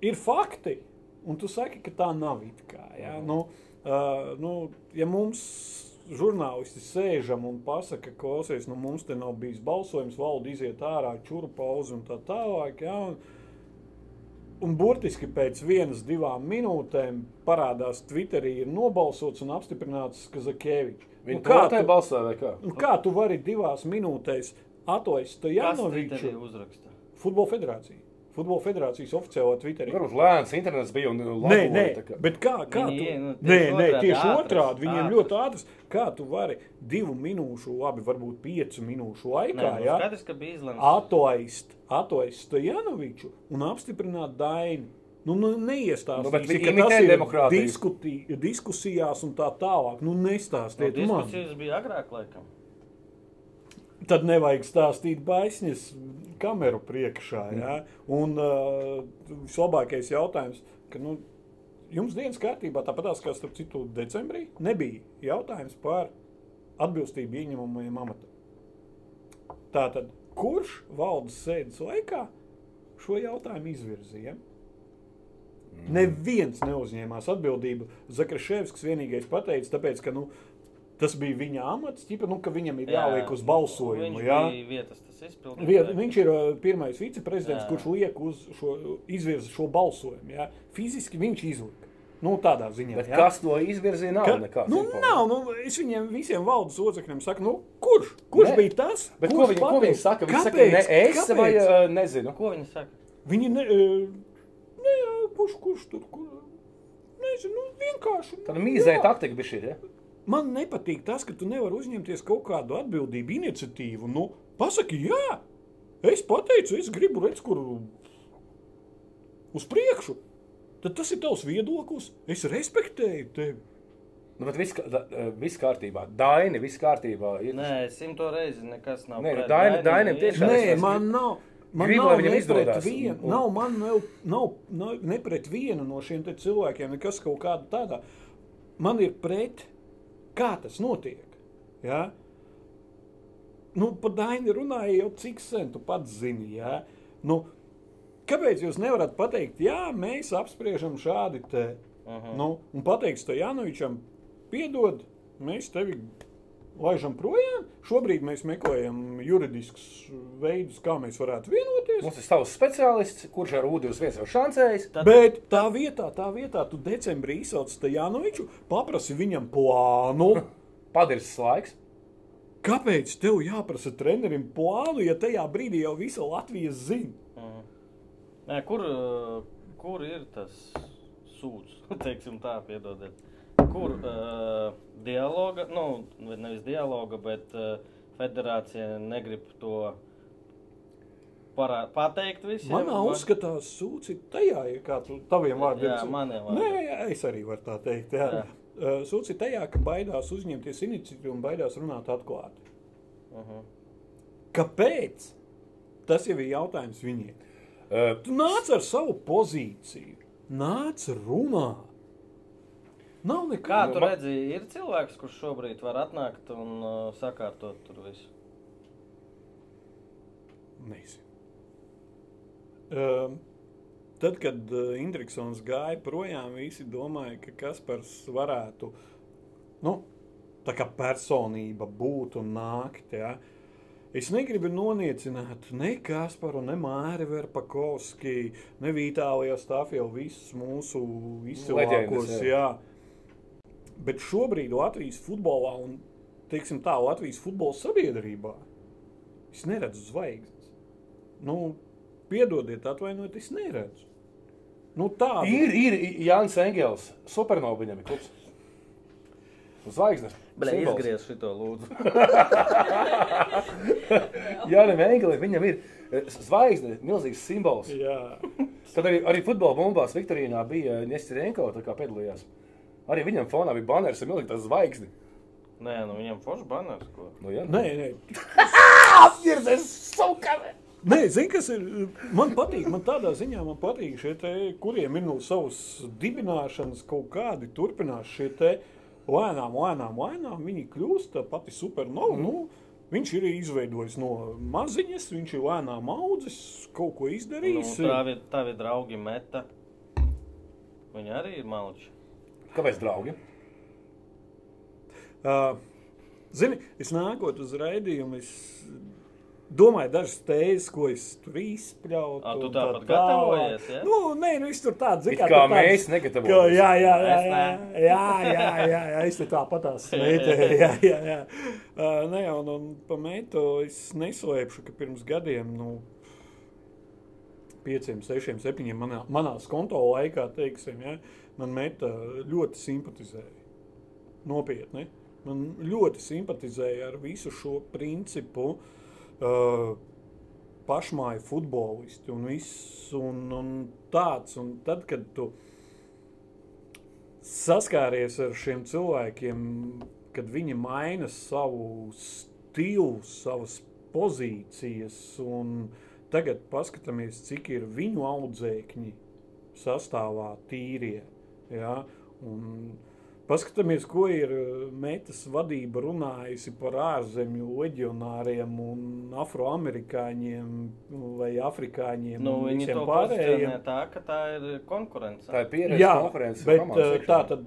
ir fakti, un tu saki, ka tā nav it kā. Jā? Nu, uh, nu, ja mums žurnālisti sēžam un pasaka, ka klausies, nu, mums te nav bijis balsojums, valde iziet ārā, čuru pauzi un tā tālāk. Jā, un, Un burtiski pēc vienas, divām minūtēm parādās Twitterī, ir nobalsots un apstiprināts Kazakēvičs. Viņa Nu, kā, tā tu, balsā vai kā? nu, kā tu vari divās minūtēs atlaist Janoviču? Futbola federācija. Futbola federācijas oficiālā Twitterī. Varbūt lēns internets bija un Nē, laboja, nē, tā kā. bet kā, kā Viņi tu, ie- nu, nē, tieši nē, tieši ātras, otrādi. Viņiem ātras. ļoti ātrs. Kā tu vari divu minūšu, labi, varbūt piecu minūšu laikā, Nē, nu, jā, skaidrs, ka bija izlemts. atlaist, atlaist Stojanoviču un apstiprināt Dainu. Nu, nu, neiestāstīsi, Nu, ka tas ir diskutī, diskusijās un tā tālāk. Nu, Nu, nestāstiet man. diskusijas bija agrāk, laikam. Tad nevajag stāstīt baisņas kameru priekšā. Ja? Un uh, vislabākais jautājums, ka nu, jums dienas kārtībā, tāpat kā starp citu decembrī, nebija jautājums par atbilstību ieņemamajam amatam. Tātad, kurš valdes sēdes laikā šo jautājumu izvirzīja? Neviens neuzņēmās atbildību. Zakraševskis vienīgais pateica, tāpēc, ka nu, tas bija viņa amats, ķipa, nu, ka viņam ir jāliek uz balsojumu. Viņš jā. vietas tas izpildījums. Vie- Viņš ir uh, pirmais viceprezidents, Jā. kurš liek uz šo, izvirza šo balsojumu. Jā. Fiziski viņš izlika. Nu, tādā ziņā. Bet jā. kas to izvirzīja? Nav Ka, nekāds. nu, informācijas. nav, nu, es viņiem visiem valdes locekļiem saku, nu, kurš, kurš Ne. bija tas? Bet ko kurš viņi, ko viņi saka? Viņi saka, Kāpēc? ne es Kāpēc? vai uh, nezinu. Ko viņi saka? Viņi ne, uh, jā, kurš, kurš tur, kur, nezinu, nu, vienkārši. Tāda nu, mīzēja taktika bija šī. Ja? Man nepatīk tas, ka tu nevari uzņemties kaut kādu atbildību, iniciatīvu. Nu, pasaki, jā, es pateicu, es gribu redzēt, kur uz priekšu. Tad tas ir tavs viedoklis. Es respektēju tevi. Nu, bet viss, eh, viss kārtībā. Daini, viss kārtībā. Ir. Nē, simto reizi nekas nav. Nē, pret Daini- Daini, Dainam ir- tiešām- Nē, man nav. Man Gribu, nav lai viņam ne pret izdodas. Vienu, Un- nav, man nav, nav, nav ne pret vienu no šiem cilvēkiem nekas kaut kāda tāda. Man ir pret, kā tas notiek. Ja? Nu, par Daini runāja jau cik sen, tu pats zini. Ja? Nu, kāpēc jūs nevarat pateikt, jā, mēs apspriežam šādi te. Uh -huh. nu, un pateikt Stojanovičam, piedod, mēs tevi laižam projām. Šobrīd mēs meklējam juridiskus veidus, kā mēs varētu vienoties. Mums ir savs speciālists, kurš ar ūdeni uz vietas jau šancējis. Tad- Bet tā vietā, tā vietā, tu decembrī izsauc Stojanoviču, paprasti viņam plānu. Padirs laiks. Kāpēc tev jāprasa trenerim plānu, ja tajā brīdī jau visa Latvija zina? Nē, kur, uh, kur ir tas sūds? Teiksim tā, piedodiet. Kur uh, dialoga, nu, nevis dialoga, bet uh, federācija negrib to parā, pateikt visiem? Manā vai- uzskatā sūds ir tajā, ja kā tu taviem vārdiem Jā, maniem vārdiem. Nē, jā, es arī varu tā teikt. Jā. Jā. Sūds ir tajā, ka baidās uzņemties iniciatīvu un baidās runāt atklāti. Uh -huh. Kāpēc? Tas jau ir jautājums viņiem. Uh, Tu nāc ar savu pozīciju, nāc runā. Nav nekā. Kā Nu, tu redzi, ir cilvēks, kurš šobrīd var atnākt un uh, sakārtot tur visu? Nezinu. Um, tad, kad uh, Indriksons gāja projām, visi domāja, ka Kaspars varētu nu, tā kā personība būt un nākt. Ja? Es negribu noniecināt ne Kasparu, ne Māri Verpakovski, ne Vitālijas Stāfiju, visus mūsu izcilākos. Leģendas, jā. Jā. Bet šobrīd Latvijas futbolā un teiksim, tā, Latvijas futbola sabiedrībā es neredzu zvaigznes. Nu, piedodiet, atvainojiet, es neredzu. Nu, tā ir, ir Jānis Engels, supernova viņam ir klubs. Zvaigznes. Bļa, izgriez šito lūdzu. Jānis Engels, viņam ir eh, zvaigzne, milzīgs simbols. Jā, Tad arī, arī futbola bombās Viktorīnā bija Nesterenko, tā kā piedalījās. Arī viņam fonā bija banners ar milzīgu zvaigzni. Nē, nu viņam foršs banners. Ko? Nu, ja? nē, nē. Apgirdzies, saukavē! Nē, zini, kas ir. Man patīk, man tādā ziņā man patīk šie te, kuriem ir no savas dibināšanas kaut kādi turpinās šie te lēnām, lēnām, lēnām. Viņi kļūst tā pati supernova. Mm. Nu, viņš ir izveidojis no maziņas, viņš ir lēnām audzis, kaut ko Nu, izdarījis. tavi, tavi draugi meta. Viņi arī ir malči. Kāpēc, draugi? Uh, zini, es nākot uz raidījumu, es domāju, dažas tēzes, ko es tur izspļauju. Ā, tu tāpat tā gatavojies, ja? Nu, nē, nu, es tur tādu It kā mēs negatavojamies. Jā, jā, jā, jā, jā, jā, jā, jā, es te tāpat smēķēju. Jā, jā, jā. Uh, nē, un, un pa meitu es neslēpšu, ka pirms gadiem, nu, pieciem, sešiem, septiņiem manā, manās konto laikā, teiksim, ja, man meta ļoti simpatizēja. Nopietni. Man ļoti simpatizēja ar visu šo principu. Uh, pašmāju futbolisti un viss un, un tāds. Un tad, kad tu saskāries ar šiem cilvēkiem, kad viņi maina savu stilu, savas pozīcijas, un tagad paskatāmies, cik ir viņu audzēkņi sastāvā tīrie. Ja? Un paskatāmies, ko ir metas vadība runājusi par ārzemju leģionāriem un afroamerikāņiem vai afrikāņiem. Nu, un viņi visiem to pārējiem. tā, ka tā ir konkurence. Tā ir pieredze Jā, konferences bet komandas iekšā. tā tad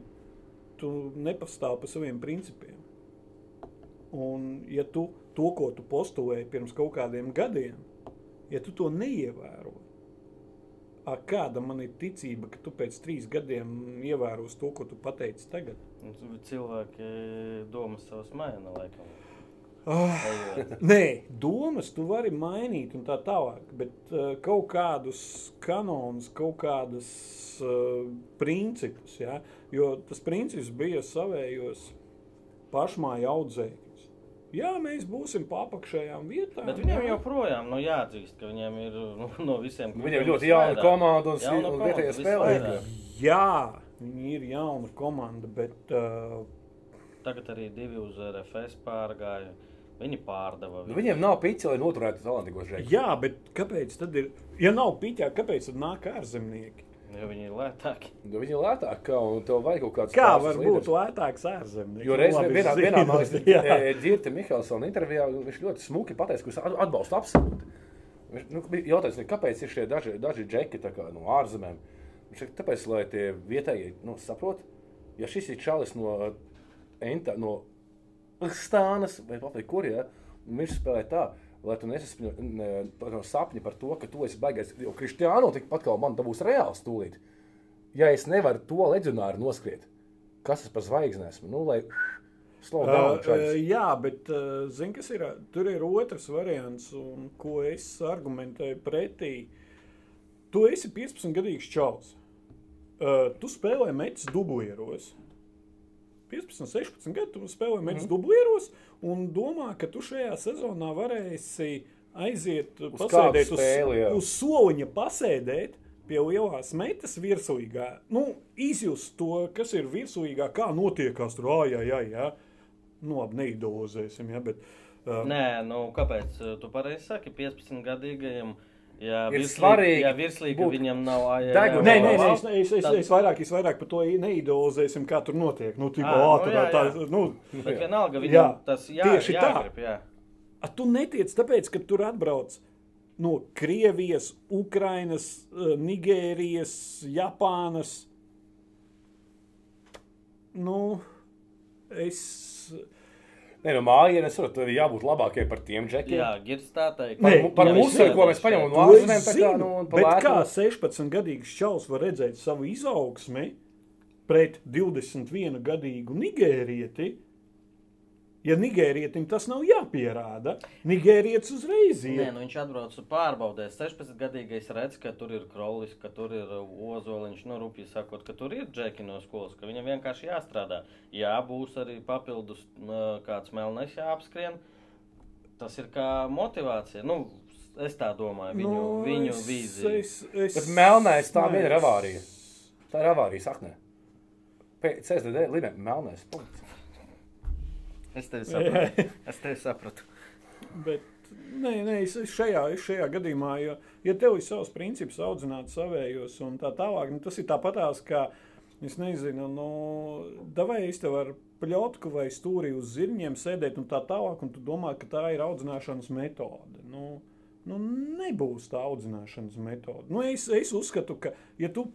tu nepastāv pa saviem principiem. Un, ja tu to, ko tu postulēji pirms kaut kādiem gadiem, ja tu to neievēro, a, kāda man ir ticība, ka tu pēc trīs gadiem ievēros to, ko tu pateici tagad? Un Cilvēki domas savas maina, laikam. Ejot. Nē, domas tu vari mainīt, un tā tālāk, bet uh, kaut kādus kanonus, kaut kādus uh, principus, ja? jo tas princips bija savējos pašmāju audzēkņus. Jā, mēs būsim pa apakšējām vietām. Bet viņiem jā. joprojām nu, jāatzīst, ka viņiem ir nu, no visiem. Viņiem ļoti jauna komanda un, Jauna un visvairāk. spēlētāji. Jā, viņi ir jauna komanda, bet uh, Tagad arī divi uz RFS pārgāja. Viņi pārdeva. Nu, viņiem nav pici, lai noturētu talantīgos žēkus. jā, bet kāpēc tad ir? Ja nav piķā, kāpēc tad nāk ārzemnieki? Jo viņi ir lētāki. Nu, viņi ir lētāki, kā, un tev vajag kaut kāds Kā var līderis. būt lētāks ārzemnieks? Jo reizē Nu, vienā, labi, vienā mākslā jā. Girta Mihelsona intervijā viņš ļoti smuki pateica, ka viņš atbalsta absolūti. Viņš nu, jautājums, ne, kāpēc ir šie daži, daži džeki tā kā, no ārzemēm? Viņš saka, tāpēc, lai tie vietējie nu, saprot, ja šis ir čalis no, Enta, no Stānas vai vai kur, ja, viņš spēlē tā, lai tu nesasprāti no sapņa par to, ka tu esi baigais, jo Kristiāno tikpat kā man, tā būs reāls tūlīt. Ja es nevaru to leģionāru noskriet, kas tas par zvaigzni esmu, nu, lai down. Uh, uh, jā, bet uh, kas ir? Tur ir otrs variants, un ko es argumentēju pretī. Tu esi 15 gadīgs čalis. Uh, tu spēlē metis dublieros. 15, 16 gadu tu spēlē metis mm. dublieros un domā, ka tu šajā sezonā varēsi aiziet, Uz pasēdēt spēli, jā. uz, uz soliņa, pasēdēt pie lielās metas virsūīgā. Nu, izjust to, kas ir virsūīgā, kā notiekās tur, ah, jā, jā. Nu, labi, neidolozēsim, jā, bet. Uh, Nē, nu kāpēc? uh, Tu pareizi saki, 15 gadīgajam. Ja Ir virslīga, svarīgi ja virslīga būt viņam nav AJA. deguna. Nē, nē, nē, es, Tad- es, es, es, vairāk, es vairāk par to neidolozēsim, kā tur notiek. Nu, tikko, Ā, ā, nu jā, tā, jā. nu, Bet vienalga, Jā, viņam tas jā, tieši tā. jāgrib, jā. A, tu netiec tāpēc, ka tur atbrauc no Krievijas, Ukrainas, eh, Nigērijas, Japānas. Nu, es. Nē, no mājienes tur ir jābūt labākiem par tiem džekiem. Jā, Girs tā teikt. Par, Nē, par jā, mūsu, es ko mēs paņemam no ārzemēm, tā kā, nu, bet lētu. kā 16-gadīgs čalis var redzēt savu izaugsmi pret 21-gadīgu nigērieti? Ja nigērietim tas nav jāpierāda, nigērietis uzreiz Nē, ir. nu viņš atbrauc un pārbaudēs. 16 gadīgais redz, ka tur ir krolis, ka tur ir uh, ozoliņš, nu, rupji sakot, ka tur ir džeki no skolas, ka viņam vienkārši jāstrādā. Jā, būs arī papildus uh, kāds melnais jāapskrien. Tas ir kā motivācija. Nu, es tā domāju, viņu, nu, viņu es- vīziju. Es, es, Bet melnais tā Nē, vien ir avārija. Tā ir avārija saknē. Pēc CSDD līnija melnais punkts. Es tevi sapratu. Es tevi sapratu. Bet, nē, nē, es šajā, es šajā gadījumā, jo, ja tev ir savs princips audzināt savējos un tā tālāk, nu, tas ir tāpatās, kā, es nezinu, nu, davai es tev ar pļotku vai stūri uz zirņiem sēdēt un tā tālāk, un tu domā, ka tā ir audzināšanas metode. Nu, nu, nebūs tā audzināšanas metode. Nu, es, es uzskatu, ka, ja tu,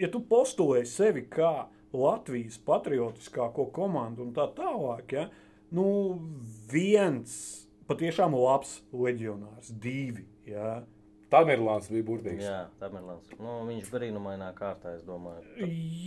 ja tu postulē sevi kā Latvijas patriotiskāko komandu un tā tālāk, ja, nu, viens patiešām labs leģionārs, divi. Ja. Tamerlāns bija burvīgs. Jā, Tamerlans. Nu, viņš brīnumainā kārtā, es domāju.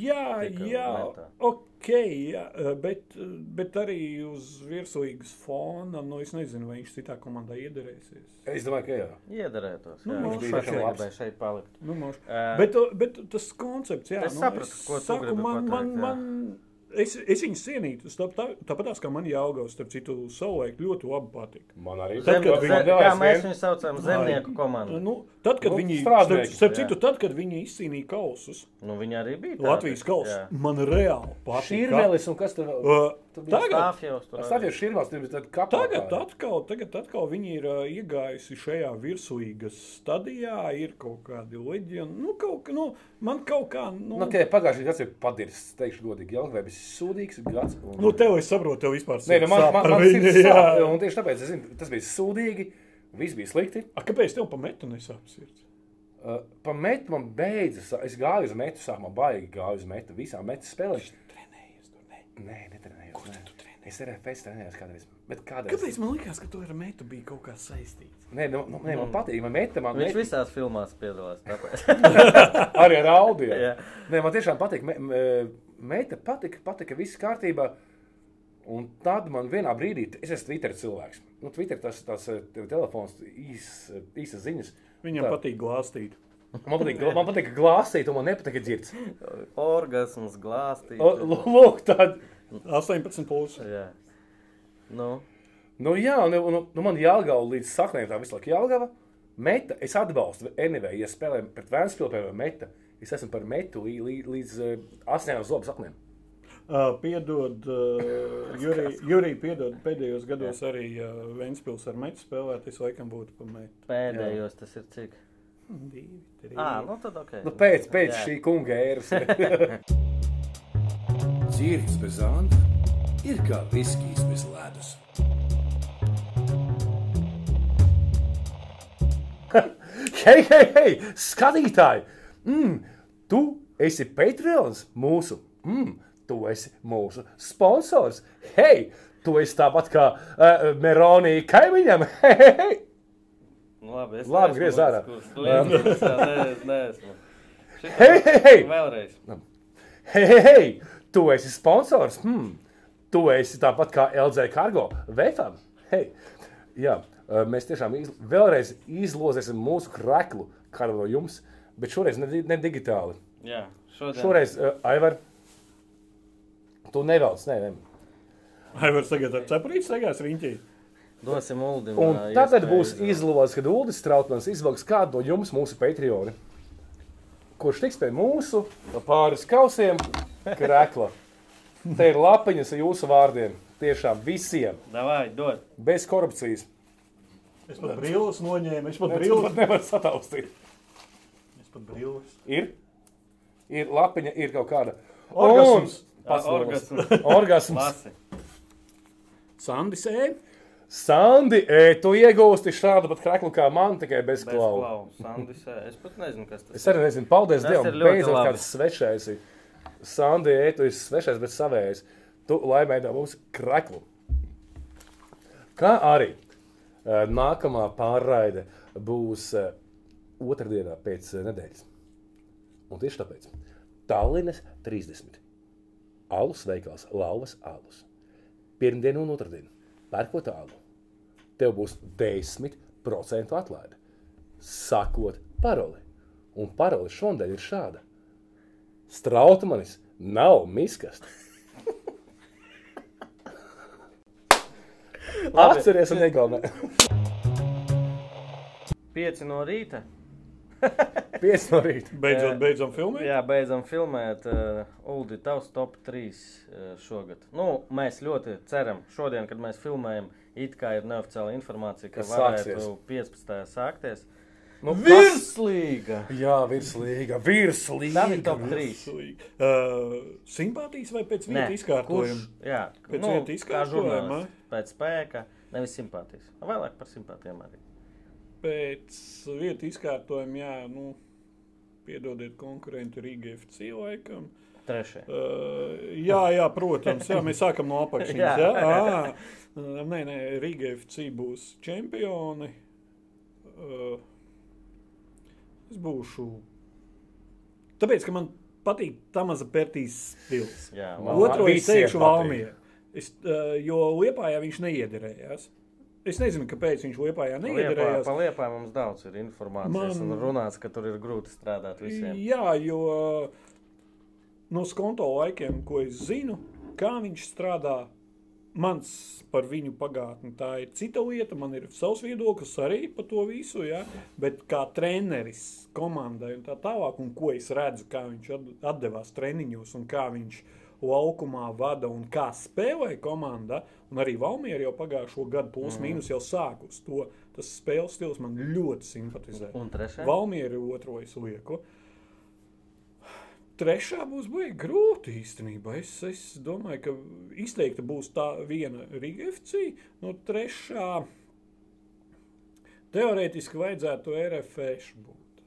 Jā, jā, metā. ok, jā, bet, bet arī uz virsūīgas fona, nu, es nezinu, vai viņš citā komandā iederēsies. Es domāju, ka jā. Iederētos. Nu, Jā, viņš viņš bija labs. gribēja šeit palikt. Nu. Ē, bet, bet tas koncepts, jā, Es nu, sapratu, ko tu gribi man, man, pateikt, jā. man es, es viņus cienītu. Tāpat tā, tāpat kā man jāaugās, starp citu, savulaik ļoti labi patika. Man arī Tad, kad viņi- zem, kā mēs viņu saucam, zemnieku komandu. Nu, tad, kad Nu, viņi, strādnieki, starp, citu, tad, kad viņi izcīnīja kausus, Nu, viņi arī bija. tādi. Latvijas kausus, man reāli patika. Šīrmelis un kas tur vēl? Uh, Tur Es arī. saprotu, šīrmās tur bija tāda kapela. Tagad atkal, tagad atkal viņi ir uh, iegājusi šajā virsūīgas stadijā, ir kaut kādi leģioni. Nu, kaut, kā, nu, man kaut kā, nu, Nu, okay, pagājušajā gads ir padirs, teikšu godīgi, Jelgavē bija sūdīgs gads. Un... nu tev es saprotu, tev vispār Nē, nu, man, sāp man, man viņu, sirds sāp, un tieši tāpēc, es zinu, tas bija sūdīgi, viss bija slikti. A, kāpēc tev pa metu nesāp sirds? Uh, pa metu man beidzas, es gāju uz metu, sākumā baigi gāju uz metu, visām metu spēlēm. Trenējies tur, ne? Nē, netrenējos. Kur tu trenējies? Es RFS trenējos kādreiz. Bet kādreiz? Kāpēc man likās, ka tu ar metu bija kaut kā saistīts? Nē, nu, nu, nē man patīk, man meta, man Viņš met, visās filmās piedalās. tāpēc. arī ar audio. Jā. Nē, man tiešām patīk, me, me, meita patika, patika, viss kārtībā. Un tad man vienā brīdī, es esmu Twitter cilvēks. Nu, Twitter tas tas eh, tev telefons, īs, īsas ziņas. Viņam Tā. patīk glāstīt. Man patīk, man patīk glāstīt, un man nepatīk dzirds. Orgasms, glāstīt. Lūk, tad. 18 plus. Jā. Nu, Nu, jā, un, un, un man jāgauj līdz saknēm tā visu laiku jāgava. Meta, es atbalstu NV, ja spēlējam pret Vēnspilsnu, piemēram, meta. Es esmu par metu lī, lī, līdz uh, asinām zobu saknēm. Uh, piedod, uh, Jurij, Jurij, piedod, pēdējos gados arī uh, Ventspils ar metu spēlēt, es laikam būtu pa metu. pēdējos tas ir cik? Divi, trīs. Ā, nu tad ok. Nu, pēc pēc Jā. šī kunga ēras. Cirks bez anta ir kā viskijs bez ledus. hei, hei, hei, skatītāji! Mm, tu esi Patreons mūsu. Mm, tu esi mūsu sponsors. Hei, tu esi tāpat kā uh, Meronija kaimiņam. Hei, hei, hei. Nu, labi, es Labi, griez ārā. nē, neesmu. Šitā- Hei, hei, hei! Vēlreiz. Hei, hei, hei! Tu esi sponsors. Hmm. Tu esi tāpat kā LZ Cargo. Vēfam. Hei! Jā, uh, mēs tiešām iz, vēlreiz izlozēsim mūsu kreklu kādu no jums, bet šoreiz ne, ne digitāli. Jā, šodien. Šoreiz, uh, Aivar, tu nevelc, nē, nē. Ai, var tagad ar cepurīti segās riņķī. Dosim Uldim. Un ā, tagad būs izlozes, kad Uldis Strautmans izvilks kādu no jums mūsu Patreoni, kurš tiks pie mūsu pāris kausiem krekla. Te ir lapiņas ar jūsu vārdiem. Tiešām visiem. Davai, dod. Bez korupcijas. Es pat brīvus noņēmu, es pat brīvus. nevar sataustīt. Es pat brīvus. Ir, ir lapiņa, ir kaut kāda. Orgasms. Un-. Orgasms. Sandis ēd. Sandi, e, tu iegūsti šādu pat kreklu kā man, tikai bez Bez klauva. klau. Sandis, ē, es pat nezinu, kas tas Es arī nezinu, paldies Tas Dievam, ir ļoti beidzot kāds svešais. ir. Sandi, e, tu esi svešais, bet savējais. Tu laimēji no mums kreklu. Kā arī eh, nākamā pārraide būs eh, otrdienā pēc eh, nedēļas. Un tieši tāpēc Tallinas 30. Alus veikals Lauvas alus. Pirmdien un otrdien pērkot alu. Tev būs 10% atlaide. Sakot paroli. Un paroli šodien ir šāda. Strautmanis nav miskast. Atceries un iegaumē. 5 no rīta. 5 no rīta. Beidzot, beidzam filmēt. Jā, beidzam filmēt. Uh, Uldi, tavs top 3 uh, šogad. Nu, mēs ļoti ceram, šodien, kad mēs filmējam, it kā ir neoficiāla informācija, ka varētu sāksies. 15. sākties. Nu, Virslīga! Jā, virslīga. Virslīga. Tā ir top 3. Uh, simpātijas vai pēc vietas izkārtojuma? Jā, Pēc nu, vieta kā izkārtojuma. Pēc spēka, nevis simpātijas. Vēlāk par simpātijām arī. Pēc vietas izkārtojuma, jā, nu, piedodiet konkurentu Rīgai FC laikam. Trešajā. Uh, jā, jā, protams, jā, mēs sākam no apakšas. Jā. jā. Uh, nē, nē, Rīga FC būs čempioni. Uh, es būšu. Tāpēc, ka man patīk Tamaza Pērtīs stils. Jā, Man- man- Otru es teikšu. Valmija. Es, uh, jo Liepājā viņš neiederējās. Es nezinu, kāpēc viņš Liepājā Liepā, neiederējās. pa Liepā mums daudz ir informācijas Man... un runāts, ka tur ir grūti strādāt visiem. Jā, jo no skonto laikiem, ko es zinu, kā viņš strādā. Mans par viņu pagātni tā ir cita lieta. Man ir savs viedoklis arī par to visu. Ja? Bet kā treneris komandai un tā tālāk, un ko es redzu, kā viņš at- atdevās treniņos un kā viņš laukumā vada un kā spēlē komanda. Un arī Valmiera jau pagājušo gadu plus mīnus jau sāk uz to. Tas spēles stils man ļoti simpatizē. Un trešais? Valmiera otro es lieku. Trešā būs baigi grūti īstenībā. Es, es domāju, ka izteikti būs tā viena Riga FC. No trešā teorētiski vajadzētu RFS būt.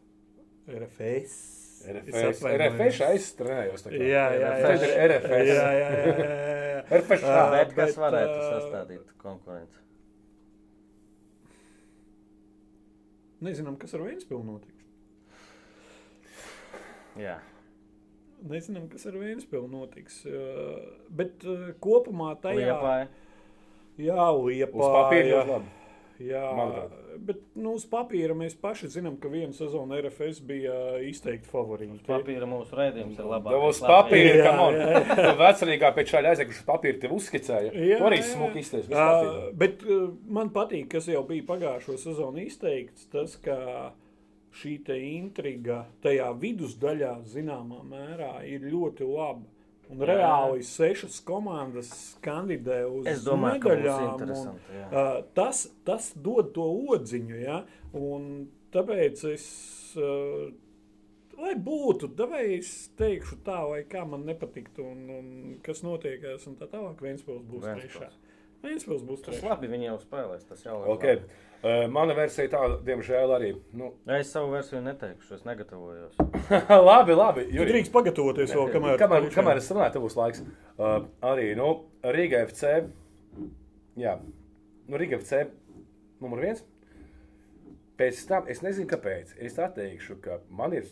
RFS. RFS. RFS aizstrādājos. Jā, jā, jā. Tas ir RFS. Jā, jā, jā, jā, jā. RFS. Ā, Bet kas varētu sastādīt konkurenci? Nezinām, kas ar Vēnspilsnu notiks. Jā. Nezinām, kas ar Vēnspilsnu notiks. Uh, Bet uh, kopumā tajā Liepāja. Jā, liepa. Uz. Jā, Manuprāt. bet nu, uz papīra mēs paši zinām, ka viena sezona RFS bija izteikti favorīti. Papīra mūsu raidījums ir labāk. Uz papīra, Jā, kam on. jā, vecerīgā pēc šāda aizieguša papīra tev uzskicēja. Jā, Tu arī jā. smuki izteicies. Uh, bet uh, man patīk, kas jau bija pagājušo sezonu izteikts, tas, ka šī intriga tajā vidusdaļā zināmā mērā ir ļoti laba. Un Jā. reāli sešas komandas kandidē uz Es domāju, medaļām. un, jā. uh, tas, tas dod to odziņu, ja? un tāpēc es. Uh, Lai būtu, es teikšu tā, vai kā man nepatiktu, un, un kas notiekās, un tā tālāk, Vēnspils būs Ventspils. būs Tas labi, viņi jau spēlēs. Tas jau ir. Okay. labi. Uh, mana versija tāda, diemžēl, arī. Nu, Es savu versiju neteikšu, es negatavojos. labi, labi. Juri. drīkst pagatavoties vēl, kamēr, kamēr, kamēr es runāju, tev būs laiks. Uh, arī nu, Riga FC. Jā, nu, Riga FC numur viens. Pēc tam es nezinu, kāpēc. Es tā teikšu, ka man ir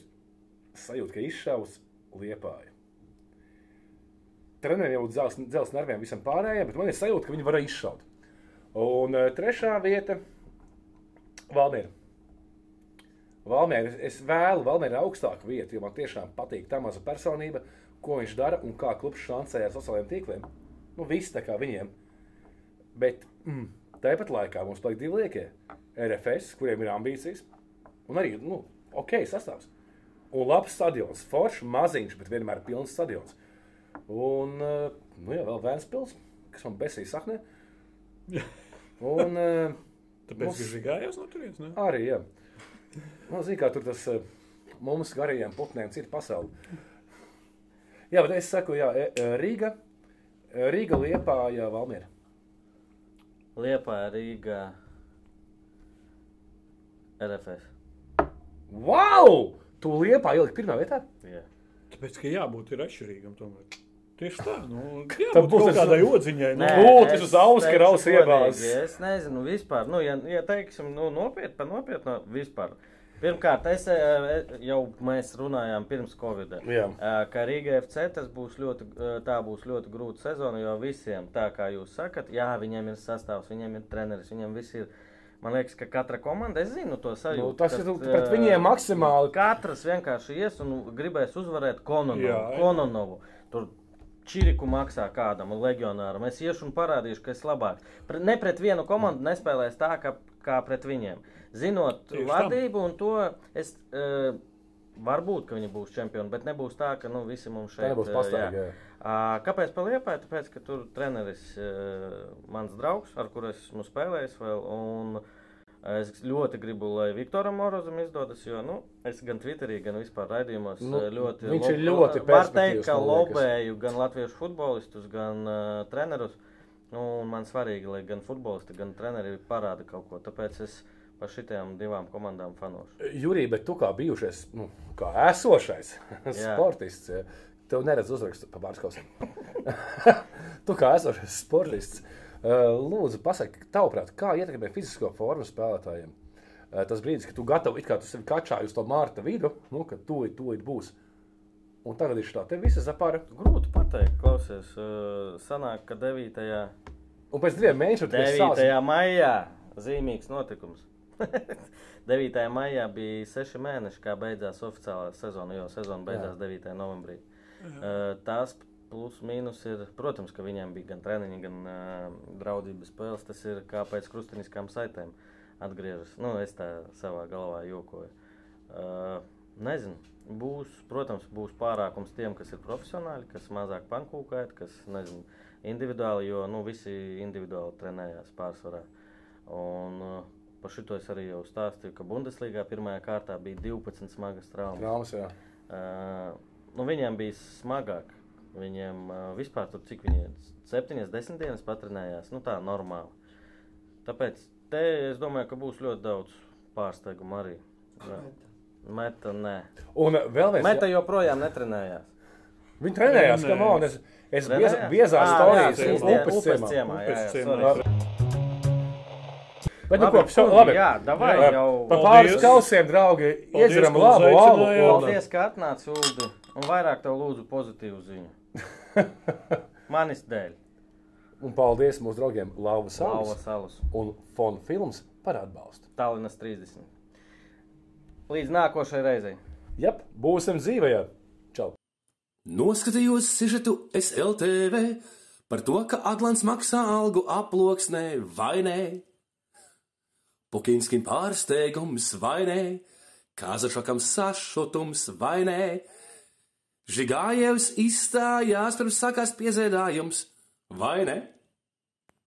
sajūta, ka izšaus liepāja. Treneriem jau dzels, dzels nerviem visam pārējiem, bet man ir sajūta, ka viņi varēja izšaut. Un uh, trešā vieta - Valmiera. Valmiera, es- vēlu Valmiera augstāku vietu, jo man tiešām patīk tā maza personība, ko viņš dara un kā klubs šancē ar sociālajiem tīkliem. Nu, viss tā kā viņiem. Bet mm, tāpat laikā mums paliek divi liekie. RFS, kuriem ir ambīcijas, un arī nu, ok, sastāvs. Un labs stadions, foršs, maziņš, bet vienmēr pilns stadions. Un, eh, nu jā, vēl Vēnspils, kas man besīja saknē. Un eh, Tāpēc, mums- viņš ir gājis no turienes. ne? arī, jā. Nu, zini, kā tur tas eh, mums garajiem putniem cita pasaule. Jā, bet es saku, jā, e- e, Rīga, e, Rīga liepā, jā, Valmiera. Liepā, Rīgā, RFS. Wow! Tu liepā ielikt pirmā vietā? Jā. Tāpēc, ka jābūt ir atšķirīgam tomēr. Tieši tā, nu, jābūt būs kaut kādai odziņai. Nu, tas uz auss, ka iebāzes. godīgi, Es nezinu, vispār, nu, ja, ja teiksim, nu, nopietni, pa nopietnu, vispār. Pirmkārt, es eh, jau mēs runājām pirms Covid. Jā. Ka Rīga FC tas būs ļoti, tā būs ļoti grūta sezona, jo visiem, tā kā jūs sakat, jā, viņiem ir sastāvs, viņiem ir treneris, viņiem viss ir. Man liekas, ka katra komanda, es zinu to sajūtu. Nu, tas ir kad, pret eh, viņiem maksimāli. Katrs vienkārši ies un gribēs uzvarēt Kononovu. Jā, jā. Kononovu. Tur čiriku maksā kādam legionāram. Es iešu un parādīšu, ka es labāk. Pre, ne pret vienu komandu nespēlēs tā, kā, kā pret viņiem. Zinot Tieši vadību un to, es, uh, varbūt, ka viņi būs čempioni, bet nebūs tā, ka nu, visi mums šeit Tā jā. jā. Kāpēc paliekai? Tāpēc, ka tur treneris uh, mans draugs, ar kuru esmu spēlējis vēl. Un, Es ļoti gribu, lai Viktoram Morozam izdodas, jo nu, es gan Twitterī, gan vispār raidījumos Nu, eh, ļoti. viņš ir ļoti Var teikt, ka lobēju gan latviešu futbolistus, gan uh, trenerus. Nu, un man svarīgi, lai gan futbolisti, gan treneri parāda kaut ko. Tāpēc es par šitām divām komandām fanošu. Jurija, bet tu kā bijušais, nu, kā esošais Jā. sportists, ja, tev neredz uzrakstu pa pārskausiem. tu kā esošais sportists, eh, lūdzu, pasaki, tavuprāt, kā ietekmē fizisko formu spēlētājiem? Eh, Tas brīdis, kad tu gatavo, it kā tu sevi kačāji uz to mārta vidu, nu, kad tu tūlīt būs. Un tagad ir tā, te visa zapara. Grūti pateikt, klausies. Uh, sanāk, ka 9. Un pēc diviem mēnešiem tu esi 9. sācis. maijā zīmīgs notikums. 9. maijā bija 6 mēneši, kā beidzās oficiālā sezona, jo sezona beidzās 9. novembrī. Uh, tās plus mīnus ir, protams, ka viņiem bija gan treniņi, gan uh, draudības spēles. Tas ir kā pēc krustiniskām saitēm atgriežas. Nu, es tā savā galvā jokoju. Uh, nezinu. Būs, protams, būs pārākums tiem, kas ir profesionāļi, kas mazāk pankūkēt, kas nezinu, individuāli, jo nu, visi individuāli trenējās pārsvarā. Un, uh, par šito es arī jau stāstīju, ka Bundeslīgā pirmajā kārtā bija 12 smagas traumas. Traumas, jā. Uh, nu, viņiem bija smagāk. Viņiem uh, vispār tur cik viņi 7, 10 dienas patrenējās. Nu, tā normāli. Tāpēc te es domāju, ka būs ļoti daudz pārsteigumu arī. Jā. Meta, nē. Un vēl viens. Meta joprojām netrenējās. Viņi trenējās, kā man. Es, es biez, biezās Ā, stāvījās jā, uz upes ciemā. Upes ciemā. Bet, nu, Labi, ko, šo, kungi, labi. jā, davai jau. Pa pāris kausiem, draugi, iedzeram ka labu alu. Paldies, ka atnāci, Ulu. Un vairāk tev lūdzu pozitīvu ziņu. Manis dēļ. Un paldies mūsu draugiem Lava Salas salas. un Fon Films par atbalstu. Tallinas 30. Līdz nākošajai reizei. Jep, būsim dzīvē. Čau! Noskatījos sižetu SLTV par to, ka Atlants maksā algu aploksnē vai nē. Pukinskim pārsteigums vai nē, Kāzašakam sašutums vai nē. Žigājevs izstājās pirms sakās piezēdājums vai ne?